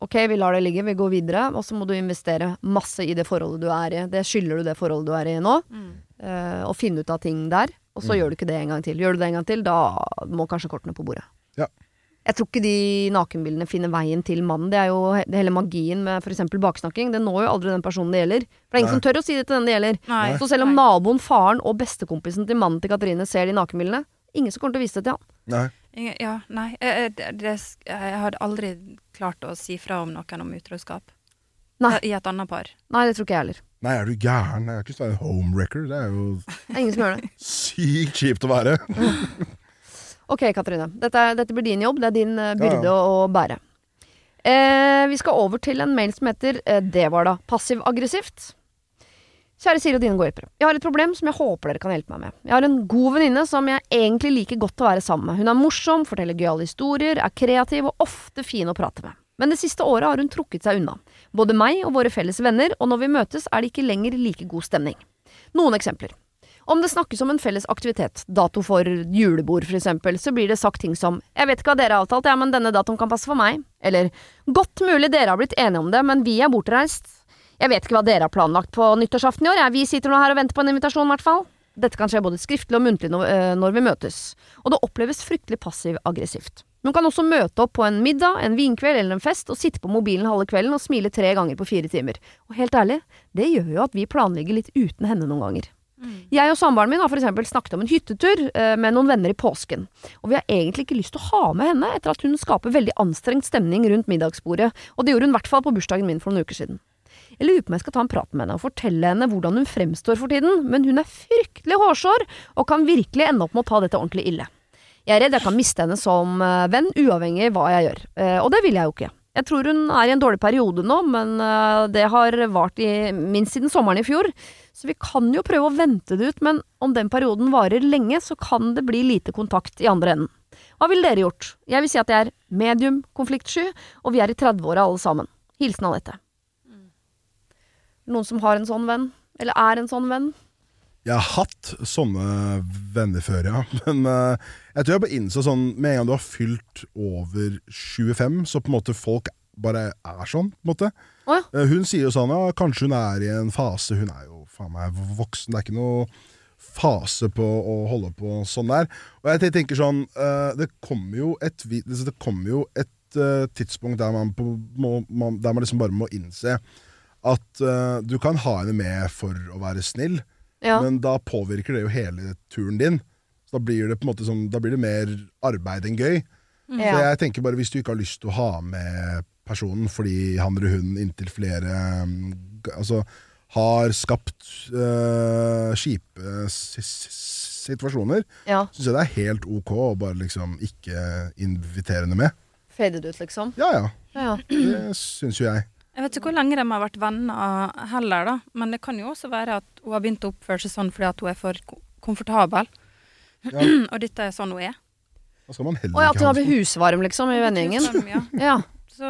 Ok, vi lar det ligge, vi går videre. Og så må du investere masse i det forholdet du er i. Det skylder du det forholdet du er i nå. Mm. eh, og finne ut av ting der. Og så Mm. gjør du ikke det en gang til. Gjør du det en gang til, da må kanskje kortene på bordet. Ja. Jeg tror ikke de nakenbildene finner veien til mannen. Det er jo he- hele magien med f.eks. baksnakking. Det når jo aldri den personen det gjelder. For det er ingen Nei. som tør å si det til den det gjelder. Nei. Så selv om Nei. naboen, faren og bestekompisen til mannen til Katrine ser de nakenbildene, ingen som kommer til å vise det til han. Nei. Ja, nei. eh, eh, jeg hadde aldri klart å si fra om noen om utroskap. Nei. I et annet par. Nei, det tror ikke jeg heller. Nei, er du gæren? Jeg er ikke sånn en homewrecker. Det er jo Det er ingen som gjør det. sykt kjipt å være. Ok, Katrine. Dette, er- dette blir din jobb. Det er din uh, byrde ja. Å, å bære. Eh, vi skal over til en mail som heter eh, Det var da passiv-aggressivt. Kjære Siri og dine gode hjelpere. Jeg har et problem som jeg håper dere kan hjelpe meg med. Jeg har en god venninne som jeg egentlig liker godt å være sammen med. Hun er morsom, forteller gøyale historier, er kreativ og ofte fin å prate med. Men det siste året har hun trukket seg unna. Både meg og våre felles venner, og når vi møtes er det ikke lenger like god stemning. Noen eksempler. Om det snakkes om en felles aktivitet, dato for julebord for eksempel, så blir det sagt ting som 'jeg vet ikke hva dere har avtalt, ja, men denne datoen kan passe for meg', eller 'godt mulig dere har blitt enige om det, men vi er bortreist', 'jeg vet ikke hva dere har planlagt på nyttårsaften i år, ja, vi sitter nå her og venter på en invitasjon, i hvert fall'. Dette kan skje både skriftlig og muntlig når, når vi møtes, og det oppleves fryktelig passiv-aggressivt. Hun kan også møte opp på en middag, en vinkveld eller en fest og sitte på mobilen halve kvelden og smile tre ganger på fire timer. Og helt ærlig, det gjør jo at vi planlegger litt uten henne noen ganger. Jeg og samboeren min har eksempel snakket om en hyttetur eh, med noen venner i påsken, og vi har egentlig ikke lyst til å ha med henne etter at hun skaper veldig anstrengt stemning rundt middagsbordet, og det gjorde hun i hvert fall på bursdagen min for noen uker siden. Jeg lurer på om jeg skal ta en prat med henne og fortelle henne hvordan hun fremstår for tiden, men hun er fryktelig hårsår og kan virkelig ende opp med å ta dette ordentlig ille. Jeg er redd jeg kan miste henne som eh, venn, uavhengig hva jeg gjør, Eh, og det vil jeg jo ikke. Jeg tror hun er i en dårlig periode nå, men eh, det har vart i minst siden sommeren i fjor, så vi kan jo prøve å vente det ut, men om den perioden varer lenge, så kan det bli lite kontakt i andre enden. Hva ville dere gjort? Jeg vil si at jeg er medium konfliktsky, og vi er i 30-åra alle sammen. Hilsen Anette. Noen som har en sånn venn? Eller er en sånn venn? Jeg har hatt sånne venner før, ja. Men uh, jeg tror jeg bare innså sånn Med en gang du har fylt over 25, så på en måte folk bare er sånn, på en måte. Oh, ja. uh, Hun sier jo sånn ja, kanskje hun er i en fase Hun er jo faen meg voksen, det er ikke noe fase på å holde på sånn der. Og jeg tenker sånn uh, Det kommer jo et, det kommer jo et tidspunkt der man, på, må, man, der man liksom bare må innse at du kan ha henne med for å være snill, Ja. men da påvirker det jo hele turen din. Så da blir det på en måte sånn, da blir det mer arbeid enn gøy. Så jeg tenker bare hvis du ikke har lyst til å ha med personen fordi han eller hun inntil flere um, Altså har skapt øh, kjipe si- si- situasjoner, ja. syns jeg det er helt ok å bare liksom ikke invitere henne med. Fade det ut, liksom. Ja ja, Ja, ja. det syns jo jeg. Jeg vet ikke hvor lenge de har vært venner heller, da. Men det kan jo også være at hun har begynt å oppføre seg sånn fordi at hun er for komfortabel. Ja. og dette er sånn hun er. Da skal man heller Og ja, at hun har blitt husvarm, liksom, i vennegjengen. Sånn, ja. Ja. Så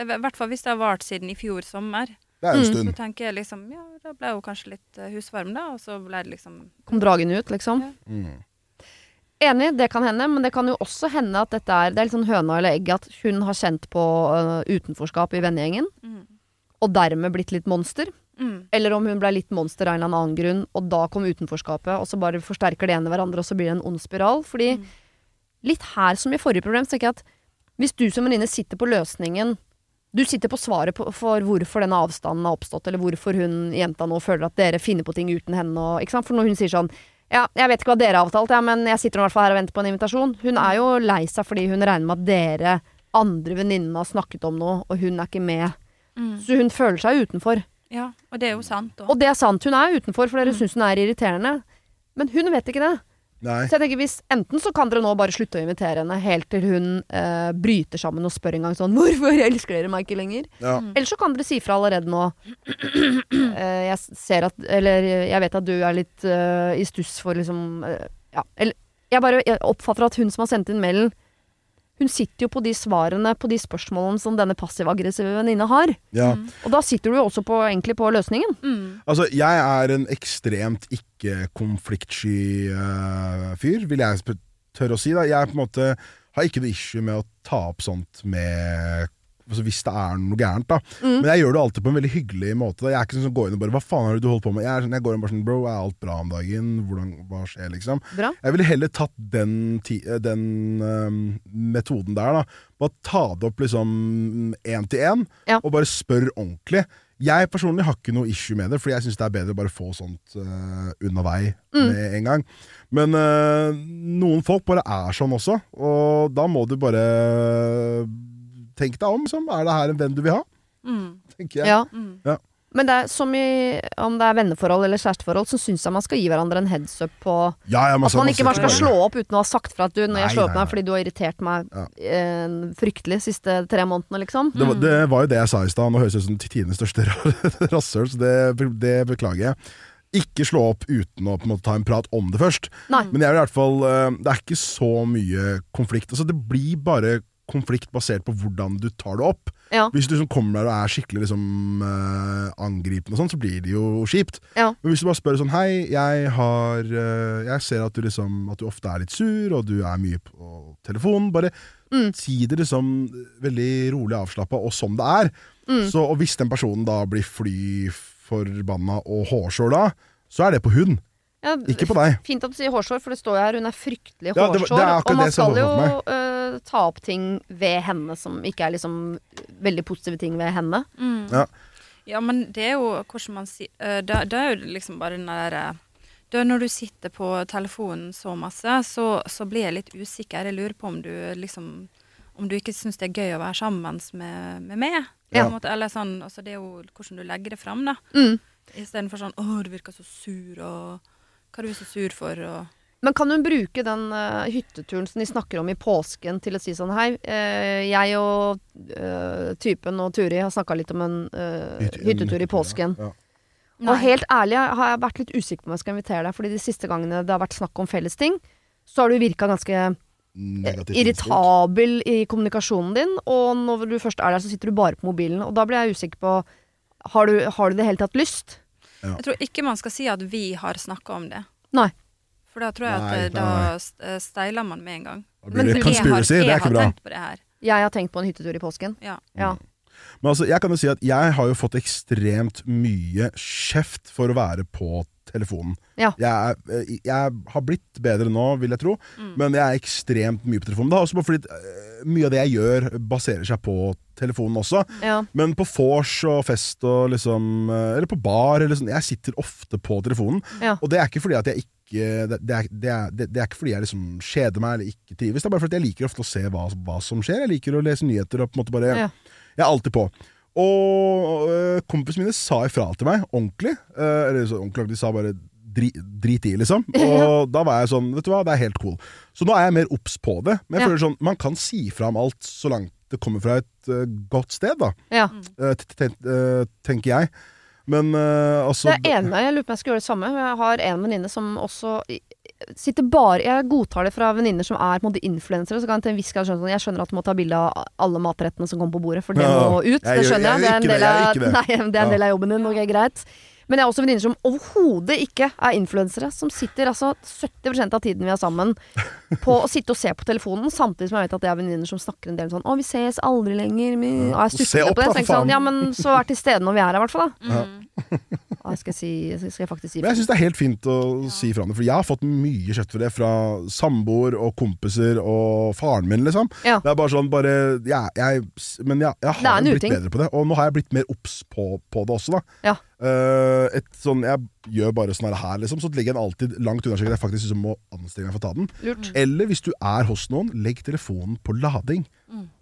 i hvert fall hvis det har vart siden i fjor sommer, Det er en Mm. så tenker jeg liksom Ja, da ble hun kanskje litt eh, husvarm, da. Og så ble det liksom Kom dragen ut, liksom. Mm. Enig, det kan hende, men det kan jo også hende at dette er Det er litt sånn høna eller egg at hun har kjent på uh, utenforskap i vennegjengen, mm. og dermed blitt litt monster. Mm. Eller om hun ble litt monster av en eller annen grunn, og da kom utenforskapet, og så bare forsterker det ene hverandre, og så blir det en ond spiral. Fordi Mm. litt her som i forrige problem, så tenker jeg at hvis du som venninne sitter på løsningen Du sitter på svaret på, for hvorfor denne avstanden har oppstått, eller hvorfor hun jenta nå føler at dere finner på ting uten henne. Og? For når hun sier sånn Ja, jeg vet ikke hva dere har avtalt, ja, men jeg sitter i hvert fall her og venter på en invitasjon. Hun er jo lei seg fordi hun regner med at dere andre venninnene har snakket om noe, og hun er ikke med. Mm. Så hun føler seg utenfor. Ja, og det er jo sant. Også. Og det er sant, hun er utenfor, for dere Mm. syns hun er irriterende. Men hun vet ikke det. Nei. Så jeg tenker hvis Enten så kan dere nå bare slutte å invitere henne helt til hun eh, bryter sammen og spør en gang sånn 'Hvorfor elsker dere meg ikke lenger?' Ja. Mm. Eller så kan dere si fra allerede nå. Eh, jeg ser at Eller jeg vet at du er litt eh, i stuss for liksom eh, Ja. Eller jeg bare jeg oppfatter at hun som har sendt inn mailen Hun sitter jo på de svarene på de spørsmålene som denne passiv-aggressive venninna har. ja. Mm. Og da sitter du jo også på, egentlig på løsningen. Mm. Altså, jeg er en ekstremt ikke-konfliktsky uh, fyr, vil jeg tørre å si. Da. Jeg på en måte har ikke noe issue med å ta opp sånt med altså Hvis det er noe gærent, da. Mm. Men jeg gjør det alltid på en veldig hyggelig måte. Da. Jeg er ikke sånn som går inn og bare 'Hva faen har du holdt på med?' Jeg, sånn, jeg går inn bare sånn 'Bro, er alt bra om dagen? Hvordan, hva skjer?' liksom. Bra. Jeg ville heller tatt den, den øhm, metoden der, da. Bare ta det opp liksom én til én, Ja. og bare spør ordentlig. Jeg personlig har ikke noe issue med det, Fordi jeg syns det er bedre å bare få sånt uh, unna vei Mm. med en gang. Men uh, noen folk bare er sånn også, og da må du bare tenke deg om. Som, er det her en venn du vil ha? Mm. tenker jeg. Ja. Mm. Men det er som i om det er venneforhold eller kjæresteforhold, så syns jeg man skal gi hverandre en heads up på Ja, ja, At så- man ikke bare skal slå opp uten å ha sagt fra at du, når jeg slår opp med meg fordi du har irritert meg Ja. eh, fryktelig siste tre månedene, liksom. Det var, det var jo det jeg sa i stad. Nå høres jeg ut som tidenes største rasshøl, så det, det beklager jeg. Ikke slå opp uten å på en måte ta en prat om det først. Nei. Men jeg vil i hvert fall eh, Det er ikke så mye konflikt. Altså, det blir bare konflikt basert på hvordan du tar det opp. Ja. Hvis du liksom kommer der og er skikkelig liksom, uh, angripende, og sånn, så blir det jo kjipt. Ja. Men hvis du bare spør sånn Hei, jeg har uh, Jeg ser at du liksom At du ofte er litt sur, og du er mye på telefonen. Bare Mm. si det liksom veldig rolig avslappa, og som det er. Mm. Så, og hvis den personen da blir fly forbanna og hårsår da, så er det på hun, Ja, ikke på deg. Fint at du sier hårsår, for det står jo her hun er fryktelig Ja, det hårsår. det er og man skal jo ta opp ting ved henne som ikke er liksom veldig positive ting ved henne. Mm. Ja. Ja, men det er jo hvordan man sier det, da, da er jo liksom bare den derre da Når du sitter på telefonen så masse, så, så blir jeg litt usikker. Jeg lurer på om du liksom Om du ikke syns det er gøy å være sammen med, med meg. Ja. En måte, eller sånn, altså Det er jo hvordan du legger det fram, da. Mm. Istedenfor sånn 'Å, du virker så sur', og 'Hva er du så sur for', og Men kan hun bruke den uh, hytteturen som de snakker om i påsken til å si sånn Hei, uh, jeg og uh, typen og Turi har snakka litt om en hyttetur i påsken. Ja. Og helt ærlig har jeg vært litt usikker på om jeg skal invitere deg, fordi de siste gangene det har vært snakk om felles ting, så har du virka ganske Negativt irritabel i kommunikasjonen din, og når du først er der, så sitter du bare på mobilen. Og da blir jeg usikker på Har du, har du det hele tatt lyst? Jeg tror ikke man skal si at vi har snakka om det. Nei. For da tror jeg Nei, at eh, nei, da st- eh, steiler man med en gang. Men det jeg har, er jeg ikke har bra. tenkt på det her. Jeg har tenkt på en hyttetur i påsken. Ja. Ja. Men altså, jeg kan jo si at jeg har jo fått ekstremt mye kjeft for å være på telefonen. Ja. Jeg, eh, jeg har blitt bedre nå, vil jeg tro, men jeg er ekstremt mye på telefonen. Det er også bare fordi mye av det jeg gjør, baserer seg på telefonen også. Ja. Men på vors og fest og liksom eh, Eller på bar eller sånn, Jeg sitter ofte på telefonen. Ja. Og det er ikke fordi at jeg ikke det, det, er, det, er, det, er ikke fordi jeg liksom kjeder meg eller ikke trives. Det er bare fordi jeg liker ofte å se hva, hva som skjer. Jeg liker å lese nyheter og på en måte bare Ja. Jeg er alltid på. Og øh, kompisene mine sa ifra til meg ordentlig. øh, eller så ordentlig, de sa bare dri, drit i, liksom. Og da var jeg sånn, vet du hva, det er helt cool. Så nå er jeg mer obs på det. Men jeg Ja. føler sånn, man kan si fra om alt så langt det kommer fra et uh, godt sted, da. Ja. Uh, ten, t- øh, tenker jeg. Men øh, altså Det er enig med. Jeg lurer på om jeg skal gjøre det samme. Jeg har en venninne som også sitter bare Jeg godtar det fra venninner som er på en måte influensere. Så kan jeg til en viss grad skjønne sånn Jeg skjønner at du må ta bilde av alle matrettene som kommer på bordet, for det Ja, må ut. jeg Det skjønner jeg. jeg Det er en del det, av, gjør ikke det. det er en del av jobben din. Ok, greit. Men jeg har også venninner som overhodet ikke er influensere. Som sitter altså 70% av tiden vi er sammen på å sitte og se på telefonen, samtidig som jeg vet at det er venninner som snakker en del sånn 'Å, vi ses aldri lenger'. Vi, og jeg stusser på det. da, Så tenker sånn, ja, men så vær til stede når vi er her, i hvert fall. da. Ja. Ja, skal, jeg si, skal jeg faktisk si Men jeg syns det er helt fint å si fra om det, for jeg har fått mye kjøtt for det fra samboer og kompiser og faren min, liksom. Ja. Det er bare sånn bare ja, jeg, Men jeg, jeg har blitt uting. bedre på det, og nå har jeg blitt mer obs på, på det også, da. Ja. Eh, et sånn, jeg gjør bare sånn her, liksom, så legger jeg den alltid langt unna, jeg faktisk liksom må anstrenge meg for å ta den. Lurt. Eller hvis du er hos noen, legg telefonen på lading,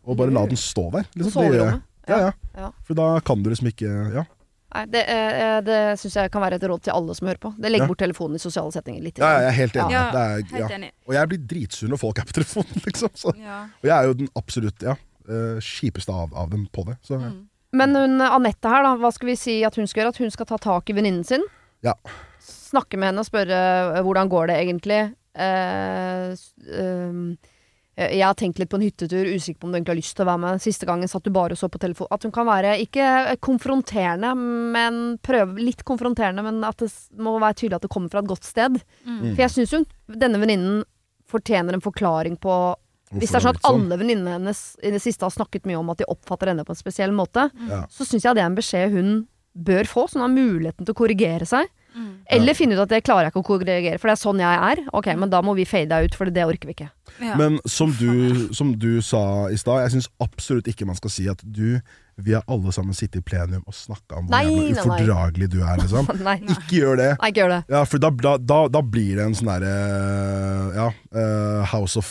og bare la den stå der. Liksom. Det. Ja, ja. Ja. For da kan du liksom ikke Ja. Nei, det, eh, det syns jeg kan være et råd til alle som hører på. Det Legg Ja. bort telefonen i sosiale settinger litt. Ja, ja, jeg er helt enig. Ja, det er, helt enig. Og jeg blir dritsur når folk er på telefonen, liksom. Så. Ja. Og jeg er jo den absolutt ja, eh, kjipeste av, av dem på det. Så ja. Men hun Anette her, da, hva skal vi si at hun skal gjøre? At hun skal ta tak i venninnen sin? Ja. Snakke med henne og spørre eh, hvordan går det egentlig? Eh, ehm, eh, jeg har tenkt litt på en hyttetur, usikker på om du egentlig har lyst til å være med. Siste gangen satt du bare og så på telefon. At hun kan være ikke konfronterende, men prøve litt konfronterende, men at det må være tydelig at det kommer fra et godt sted. Mm. For jeg syns jo denne venninnen fortjener en forklaring på Hvis det er sånn at alle venninnene hennes i det siste har snakket mye om at de oppfatter henne på en spesiell måte, Ja. så syns jeg det er en beskjed hun bør få, så hun har muligheten til å korrigere seg. Eller finne ut at det klarer jeg ikke å korrigere, for det er sånn jeg er. Ok, men da må vi fade deg ut, for det orker vi ikke. Ja. Men som du, som du sa i stad, jeg syns absolutt ikke man skal si at du Vi har alle sammen sittet i plenum og snakka om hvor jævla nei, nei. ufordragelig du er, liksom. Nei, Ikke gjør det. nei, ikke gjør det. Ja, for da, da, da, da blir det en sånn derre Ja, uh, House of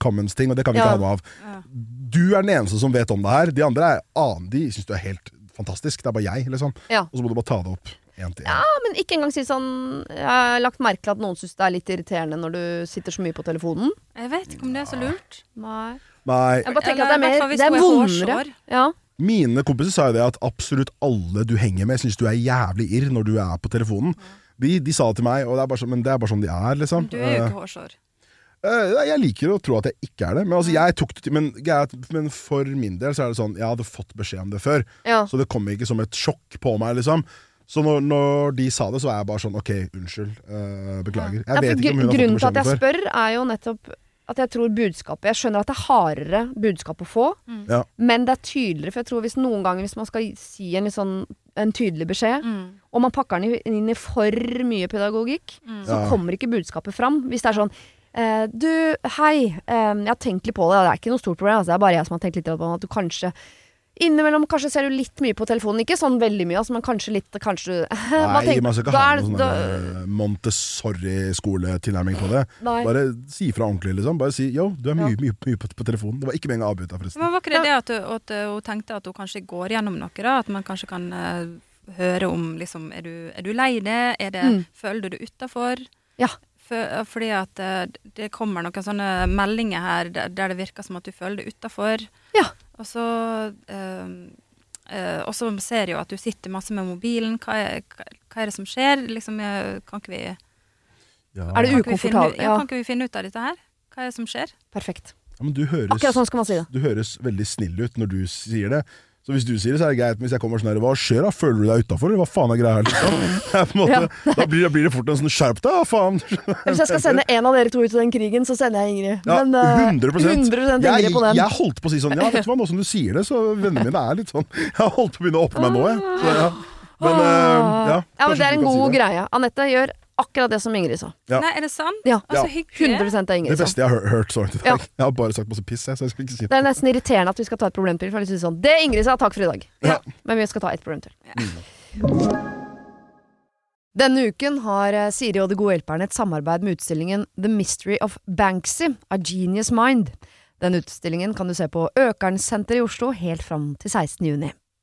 Commons-ting, og det kan vi Ja. ikke ha noe av. Du er den eneste som vet om det her. De andre er annen, de syns du er helt fantastisk. Det er bare jeg, liksom. Ja. Og så må du bare ta det opp En til en. Ja, men ikke engang si sånn Jeg har lagt merke til at noen syns det er litt irriterende når du sitter så mye på telefonen. Jeg vet ikke om det er så lurt. Nei. Nei, Jeg bare tenker Eller at det er mer fall Det er er vondere. Ja. Mine kompiser sa jo det at absolutt alle du henger med, syns du er jævlig irr når du er på telefonen. De, de sa det til meg, og det er bare sånn, men det er bare sånn de er, liksom. Du er jo Eh, ikke hårsår. Eh, jeg liker å tro at jeg ikke er det, men, altså, jeg tok det til, men, men for min del så er det sånn Jeg hadde fått beskjed om det før, Ja. så det kom ikke som et sjokk på meg. liksom Så når, når de sa det, så er jeg bare sånn OK, unnskyld. eh, beklager. Jeg Ja, vet ikke om hun har fått grunnen til at jeg om det før. spør, er jo nettopp at jeg tror budskapet Jeg skjønner at det er hardere budskap å få, Ja. men det er tydeligere. For jeg tror hvis noen ganger hvis man skal si en litt sånn en tydelig beskjed, Mm. og man pakker den inn i for mye pedagogikk, så Ja. kommer ikke budskapet fram. Hvis det er sånn du, hei, eh, jeg har tenkt litt på det, det er ikke noe stort problem, altså, det er bare jeg som har tenkt litt på at du kanskje Innimellom kanskje ser du litt mye på telefonen, ikke sånn veldig mye, altså, men kanskje litt Kanskje Nei, man skal ikke ha noen sånn der Montessori-skoletilnærming på det. Nei. Bare si fra ordentlig, liksom. Bare si yo, du er mye, mye, mye på, på telefonen. Det var ikke meningen å avbryte forresten. Men var ikke det det at, at hun tenkte at hun kanskje går gjennom noe, da? At man kanskje kan uh, høre om liksom Er du, er du lei det? Er det Mm. Føler du deg utafor? Ja. Fordi at eh, det kommer noen sånne meldinger her der, der det virker som at du føler deg utafor. Ja. Og så eh, eh, Og så ser jeg jo at du sitter masse med mobilen. Hva er, hva, er det som skjer? Liksom, kan ikke vi Ja. Er det ukomfortabelt? ja. Ja. Kan ikke vi finne ut av dette her? Hva er det som skjer? Perfekt. Ja, men du høres, Akkurat sånn skal man si det. du høres veldig snill ut når du sier det. Så hvis du sier det, så er det greit. Men hvis jeg kommer sånn her, hva skjer da? Føler du deg utafor, eller hva faen er greia her? Liksom? Måte, Da blir, det- blir det fort en sånn skjerp deg, faen? Hvis jeg skal sende en av dere to ut i den krigen, så sender jeg Ingrid. Ja, Men ja, 100, 100 jeg, Ingrid på den. jeg holdt på å si sånn Ja, vet du hva, nå som du sier det, så vennene mine er litt sånn Jeg har holdt på å begynne å åpne meg nå, jeg. Så, ja. Men eh, ja, ja, men det er en god si greie. Anette gjør akkurat det som Ingrid sa. Ja. Nei, er det sant? Ja. Altså, Ja. hyggelig. 100 av Ingrid Det beste jeg har hørt så langt i dag. Ja. Jeg har bare sagt masse piss, jeg, så jeg skal ikke si Det Det er nesten irriterende at vi skal ta et problem til. For jeg si sånn Det Ingrid sa, takk for i dag. Ja. Men vi skal ta et problem til. Denne uken har eh, Siri og De gode hjelperne et samarbeid med utstillingen The Mystery of Banksy, A Genius Mind. Den utstillingen kan du se på Økernsenteret i Oslo helt fram til 16. juni.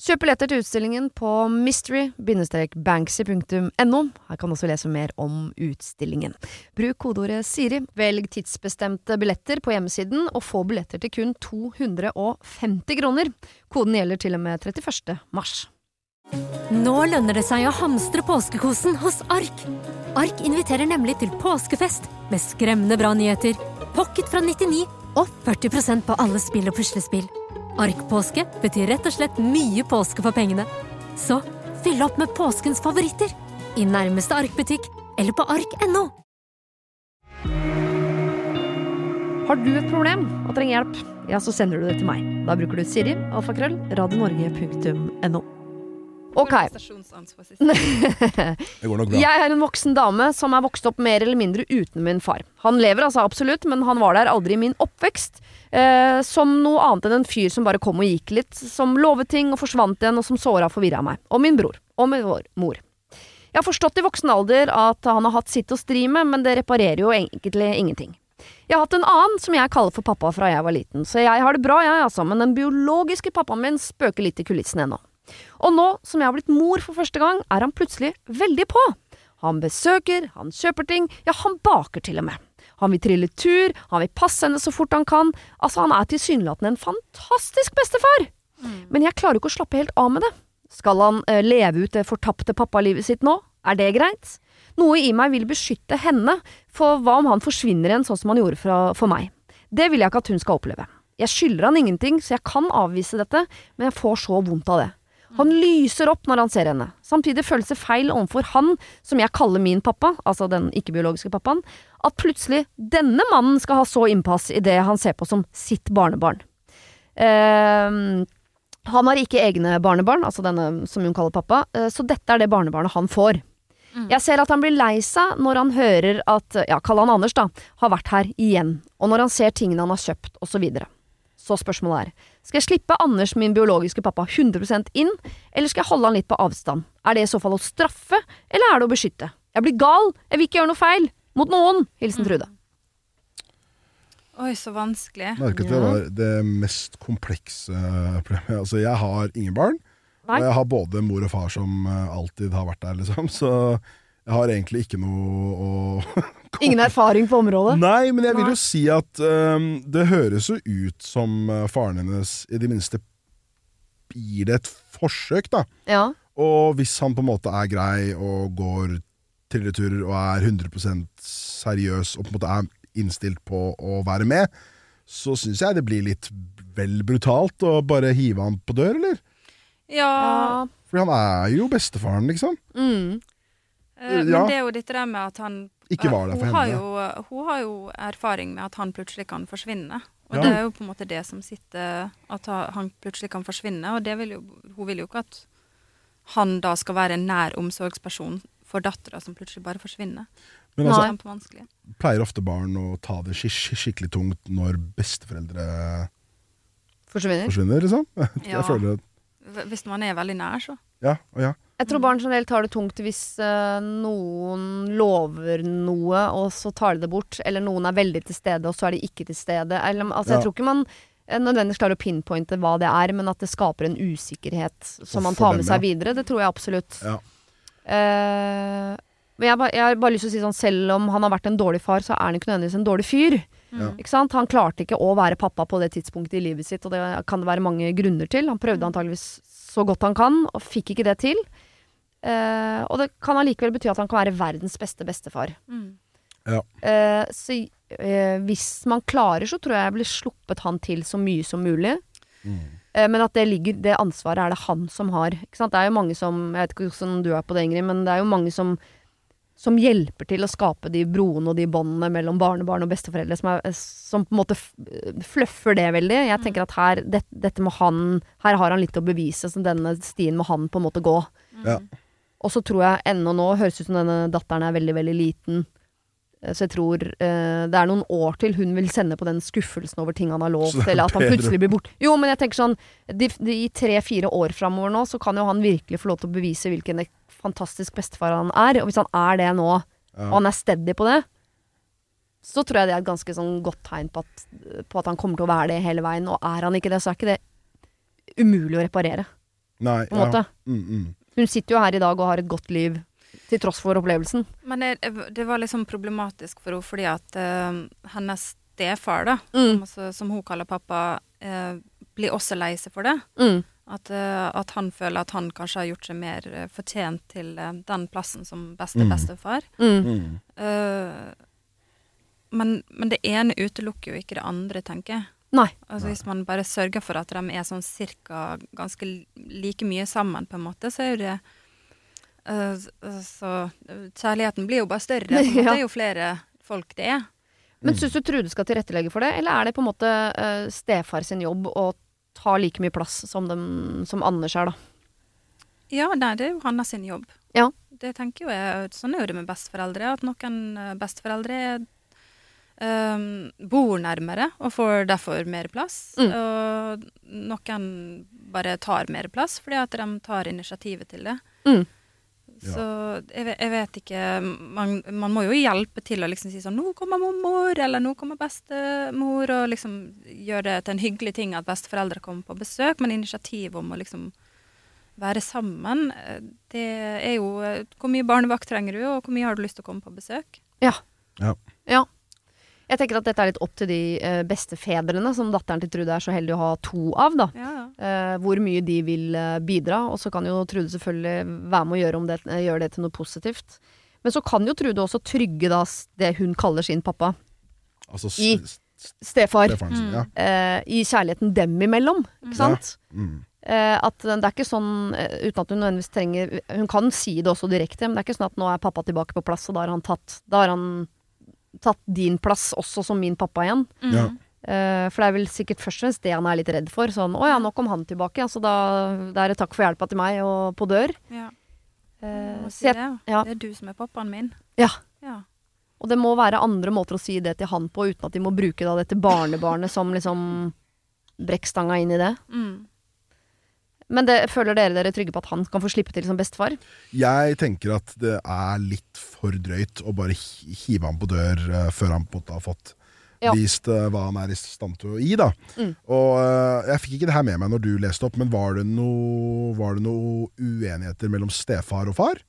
Kjøp billetter til utstillingen på mystery-banksy.no. Her kan du også lese mer om utstillingen. Bruk kodeordet Siri, velg tidsbestemte billetter på hjemmesiden, og få billetter til kun 250 kroner. Koden gjelder til og med 31. mars. Nå lønner det seg å hamstre påskekosen hos Ark. Ark inviterer nemlig til påskefest med skremmende bra nyheter, pocket fra 99 og 40% på alle spill og puslespill. Ark-påske betyr rett og slett mye påske for pengene. Så fyll opp med påskens favoritter i nærmeste Ark-butikk eller på ark.no. Har du et problem og trenger hjelp, ja, så sender du det til meg. Da bruker du Siri, alfakrøll, radionorge.no. Ok. Det går nok bra. Jeg er en voksen dame som er vokst opp mer eller mindre uten min far. Han lever altså absolutt, men han var der aldri i min oppvekst. Eh, som noe annet enn en fyr som bare kom og gikk litt, som lovet ting og forsvant igjen, og som såra og forvirra meg. Og min bror. Og min mor. Jeg har forstått i voksen alder at han har hatt sitt å stri med, men det reparerer jo egentlig ingenting. Jeg har hatt en annen som jeg kaller for pappa fra jeg var liten, så jeg har det bra, jeg altså, men den biologiske pappaen min spøker litt i kulissene ennå. Og nå som jeg har blitt mor for første gang, er han plutselig veldig på. Han besøker, han kjøper ting, ja, han baker til og med. Han vil trille tur, han vil passe henne så fort han kan. Altså, han er tilsynelatende en fantastisk bestefar. Men jeg klarer jo ikke å slappe helt av med det. Skal han eh, leve ut det fortapte pappalivet sitt nå? Er det greit? Noe i meg vil beskytte henne, for hva om han forsvinner igjen sånn som han gjorde fra, for meg? Det vil jeg ikke at hun skal oppleve. Jeg skylder han ingenting, så jeg kan avvise dette, men jeg får så vondt av det. Han lyser opp når han ser henne. Samtidig føles det feil overfor han, som jeg kaller min pappa, altså den ikke-biologiske pappaen, at plutselig denne mannen skal ha så innpass i det han ser på som sitt barnebarn. Ehm, han har ikke egne barnebarn, altså denne som hun kaller pappa, eh, så dette er det barnebarnet han får. Jeg ser at han blir lei seg når han hører at, ja, kall han Anders da, har vært her igjen, og når han ser tingene han har kjøpt, og så videre. Så spørsmålet er, skal jeg slippe Anders, min biologiske pappa, 100% inn, eller skal jeg holde han litt på avstand? Er det i så fall å straffe, eller er det å beskytte? Jeg blir gal, jeg vil ikke gjøre noe feil, mot noen, hilsen Trude. Oi, så vanskelig. Merket det var det mest komplekse problemet. Altså, jeg har ingen barn, Nei. og jeg har både mor og far som eh, alltid har vært der, liksom. Så jeg har egentlig ikke noe å Ingen erfaring på området? Nei, men jeg vil jo si at um, det høres jo ut som øh, faren hennes i det minste gir det et forsøk, da. Ja. Og hvis han på en måte er grei og går trilleturer og er 100% seriøs og på en måte er innstilt på å være med, så syns jeg det blir litt vel brutalt å bare hive han på dør, eller? Ja, For han er jo bestefaren, liksom. Mm. Eh, men det er jo dette der med at han Ikke var der eh, for hun har. Jo, hun har jo erfaring med at han plutselig kan forsvinne. Og Ja. det er jo på en måte det som sitter At han plutselig kan forsvinne. Og det vil jo, hun vil jo ikke at han da skal være en nær omsorgsperson for dattera som plutselig bare forsvinner. Men altså, er pleier ofte barn å ta det skik skikkelig tungt når besteforeldre Forsvinner. forsvinner, liksom? Ja. Jeg føler at Hvis man er veldig nær, så. Ja og ja. Jeg tror barn generelt tar det tungt hvis uh, noen lover noe, og så tar de det bort. Eller noen er veldig til stede, og så er de ikke til stede. Eller, altså, Ja. Jeg tror ikke man eh, nødvendigvis klarer å pinpointe hva det er, men at det skaper en usikkerhet som man tar med seg videre. Det tror jeg absolutt. Ja. Uh, men jeg, ba- jeg har bare lyst til å si sånn, selv om han har vært en dårlig far, så er han ikke nødvendigvis en dårlig fyr. Ikke sant? Han klarte ikke å være pappa på det tidspunktet i livet sitt, og det kan det være mange grunner til. Han prøvde antageligvis så godt han kan, og fikk ikke det til. Eh, og det kan allikevel bety at han kan være verdens beste bestefar. Mm. Ja. Uh, så uh, hvis man klarer, så tror jeg jeg blir sluppet han til så mye som mulig. Mm. Eh, men at det ligger, det ansvaret er det han som har. Ikke sant? Det er jo mange som Jeg vet ikke hvordan du er på det, Ingrid, men det er jo mange som som hjelper til å skape de broene og de båndene mellom barnebarn og besteforeldre, som, er, som på en måte fløffer fluffer det veldig. Jeg tenker at her, det, dette må han Her har han litt å bevise, så denne stien må han på en måte gå. Ja. Og så tror jeg ennå nå høres ut som denne datteren er veldig, veldig liten. Eh, Så jeg tror eh, det er noen år til hun vil sende på den skuffelsen over ting han har lovt, er eller at han plutselig blir borte. Jo, men jeg tenker sånn de, de, I tre-fire år framover nå, så kan jo han virkelig få lov til å bevise hvilken fantastisk bestefar han er. Og hvis han er det nå, og han er steady på det, så tror jeg det er et ganske sånn godt tegn på at, på at han kommer til å være det hele veien. Og er han ikke det, så er ikke det umulig å reparere, Nei, på en måte. Mm, mm. Hun sitter jo her i dag og har et godt liv, til tross for opplevelsen. Men det, det var liksom problematisk for henne fordi at uh, hennes stefar, da, Mm. som, som hun kaller pappa, uh, blir også lei seg for det. Mm. At, uh, at han føler at han kanskje har gjort seg mer fortjent til den plassen som beste Mm. bestefar. Mm. Mm. Eh, men, men det ene utelukker jo ikke det andre, tenker jeg. Nei. Altså Hvis man bare sørger for at de er sånn cirka ganske like mye sammen, på en måte, så er jo det uh, Så kjærligheten blir jo bare større. På en måte, Ja. Det jo flere folk det er. Men syns du Trude skal tilrettelegge for det, eller er det på en måte uh, stefar sin jobb å ta like mye plass som, dem, som Anders er, da? Ja, nei, det er jo hans sin jobb. Ja. Det tenker jo jeg, Sånn er jo det med besteforeldre. At noen eh, besteforeldre eh, bor nærmere og får derfor mer plass. Mm. Og noen bare tar mer plass fordi at de tar initiativet til det. Mm. Så jeg, jeg vet ikke man, man må jo hjelpe til å liksom si sånn 'Nå kommer mormor', eller 'Nå kommer bestemor', og liksom gjøre det til en hyggelig ting at besteforeldre kommer på besøk. Men initiativet om å liksom være sammen, eh, det er jo eh, Hvor mye barnevakt trenger du, og hvor mye har du lyst til å komme på besøk? Ja. Ja. Ja. Jeg tenker at dette er litt opp til de uh, bestefedrene, som datteren til Trude er så heldig å ha to av, da. Ja, ja. Uh, hvor mye de vil uh, bidra. Og så kan jo Trude selvfølgelig være med å gjøre, om det, eh, gjøre det til noe positivt. Men så kan jo Trude også trygge da det hun kaller sin pappa. Altså I- stefar. stefaren sin. Ja. eh, I kjærligheten dem imellom, ikke sant? Mm. Eh, at det er ikke sånn, eh, uten at hun nødvendigvis trenger Hun kan si det også direkte, men det er ikke sånn at nå er pappa tilbake på plass, og da har han tatt Da har han tatt din plass også som min pappa igjen. Mm. Ja. Uh, for det er vel sikkert først og fremst det han er litt redd for. Sånn 'Å ja, nå kom han tilbake', altså da, da er det takk for hjelpa til meg og på dør. Ja. Uh, si det. ja. det er du som er pappaen min. Ja. Ja. Og det må være andre måter å si det til han på, uten at de må bruke da dette barnebarnet som liksom brekkstanga inn i det. Mm. Men det, føler dere dere trygge på at han kan få slippe til som bestefar? Jeg tenker at det er litt for drøyt å bare hive ham på dør eh, før han på en måte har fått Ja. vist eh, hva han er i stand til å gi. da Mm. Og eh, Jeg fikk ikke det her med meg når du leste opp, men var det noe, var det noe uenigheter mellom stefar og far?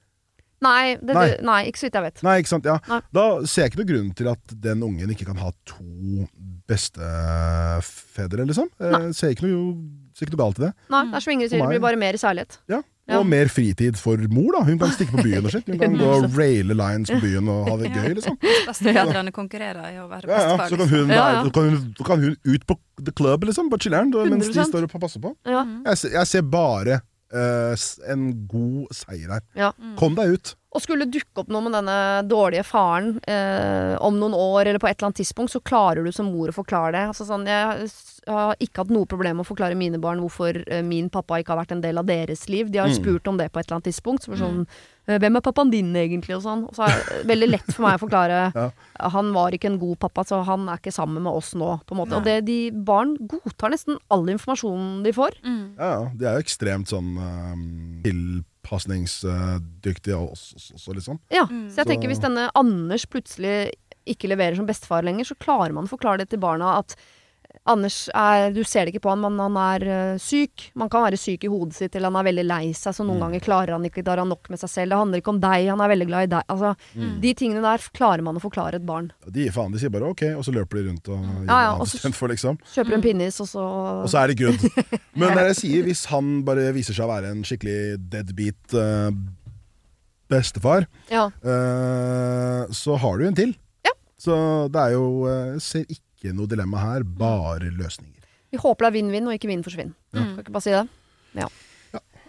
Nei, det, Nei. Nei ikke så vidt jeg vet. Nei, ikke sant? Ja. Nei. Da ser jeg ikke noe grunn til at den ungen ikke kan ha to bestefedre, liksom. Jeg ser ikke, noe, ser ikke noe galt i det. Nei, det er som Ingrid sier, det blir bare mer særlighet. Ja. Ja. Og mer fritid for mor, da. Hun kan stikke på byen og shit. Hun kan gå og raile lines på byen og ha det gøy, liksom. Besteforeldrene konkurrerer i å være Ja, ja. Så kan hun, Ja, være- ja. kan hun, kan hun ut på the club, liksom, på chiller'n, mens de står og passer på. Ja. Jeg ser, jeg ser bare en god seier her. Ja. Kom deg ut. Og skulle dukke opp noe med denne dårlige faren eh, om noen år, eller på et eller annet tidspunkt, så klarer du som mor å forklare det. Altså sånn, jeg, har ikke hatt noe problem med å forklare mine barn hvorfor eh, min pappa ikke har vært en del av deres liv. De har Mm. spurt om det på et eller annet tidspunkt. Så var sånn, eh, Hvem er pappaen din egentlig? Og sånn. Og så er det veldig lett for meg å forklare Ja. Han var ikke en god pappa, så han er ikke sammen med oss nå. på en måte. Nei. Og det, de barn godtar nesten all informasjonen de får. Mm. Ja, ja. De er jo ekstremt sånn um, tilpasningsdyktige også, også, også, liksom. Ja, Mm. så jeg tenker hvis denne Anders plutselig ikke leverer som bestefar lenger, så klarer man å forklare det til barna at Anders er Du ser det ikke på han, men han er eh, syk. Man kan være syk i hodet sitt, eller han er veldig lei seg, så noen Mm. ganger klarer han ikke, da har han nok med seg selv. Det handler ikke om deg, han er veldig glad i deg. Altså, Mm. De tingene der klarer man å forklare et barn. De gir faen. De sier bare OK, og så løper de rundt og gir Ja, ja, og så- for, liksom. Kjøper en pinnis, og så Og så er det good. Men det jeg sier, hvis han bare viser seg å være en skikkelig deadbeat uh, bestefar, Ja. uh, så har du en til. Ja. Så det er jo eh, Jeg ser ikke noe dilemma her, bare løsninger. Vi håper det er vinn-vinn, og ikke vinn-forsvinn. Ja. Kan ikke bare si det? Ja.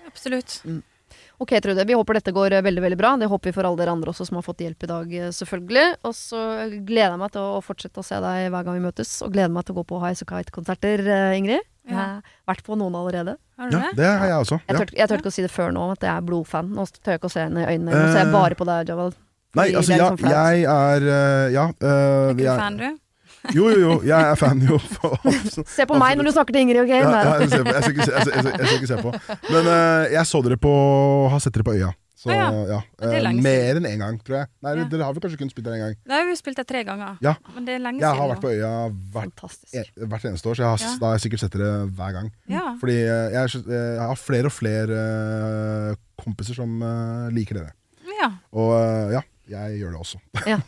Absolutt. Ok, Trude. Vi håper dette går eh, veldig veldig bra. Det håper vi for alle dere andre også som har fått hjelp i dag, eh, selvfølgelig. Og så gleder jeg meg til å fortsette å se deg hver gang vi møtes. Og gleder meg til å gå på Highasakite-konserter, Ingrid. Ingrid. Jeg Ja. har vært på noen allerede. Har du Ja, det? det har jeg også. Jeg Ja. tør, jeg tør ikke å si det før nå, at jeg er blodfan. Nå tør jeg ikke å se henne i øynene. Nå ser jeg bare på deg, Jawad. Nei, altså, ja, jeg er eh, Ja. eh, Er ikke du fan, du? Jo, jo, jo. Jeg er fan, jo. Se på meg når du snakker til Ingrid, OK? Ja, ja, jeg, skal ikke se, jeg, skal- jeg, skal- jeg skal ikke se på. Men uh, jeg så dere på Har sett dere på Øya. Så ja. ja. Lenge mer enn én gang, tror jeg. Nei, Ja. Dere har vel kanskje kun spilt der én gang? Nei, vi har spilt det tre ganger. Ja. Men det er lenge Jeg har vært på Øya hvert, en, hvert eneste år, så jeg har, Ja. da har jeg sikkert sett dere hver gang. Ja. Fordi jeg, jeg har flere og flere kompiser som liker dere. ja. Og ja, jeg gjør det også. Ja.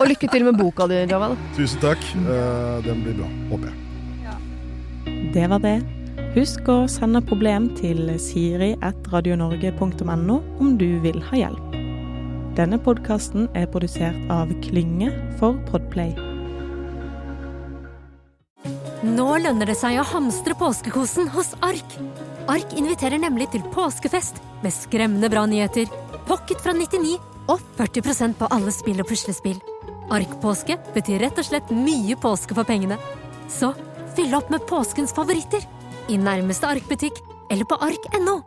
Og lykke til med boka di, Jawad. Tusen takk. Eh, den blir bra, håper jeg. Det var det. Husk å sende problem til siri.radionorge.no om du vil ha hjelp. Denne podkasten er produsert av Klynge for Podplay. Nå lønner det seg å hamstre påskekosen hos Ark. Ark inviterer nemlig til påskefest med skremmende bra nyheter, pocket fra 99 og 40% på alle spill og puslespill. Ark-påske betyr rett og slett mye påske for pengene. Så fyll opp med påskens favoritter i nærmeste Ark-butikk eller på ark.no.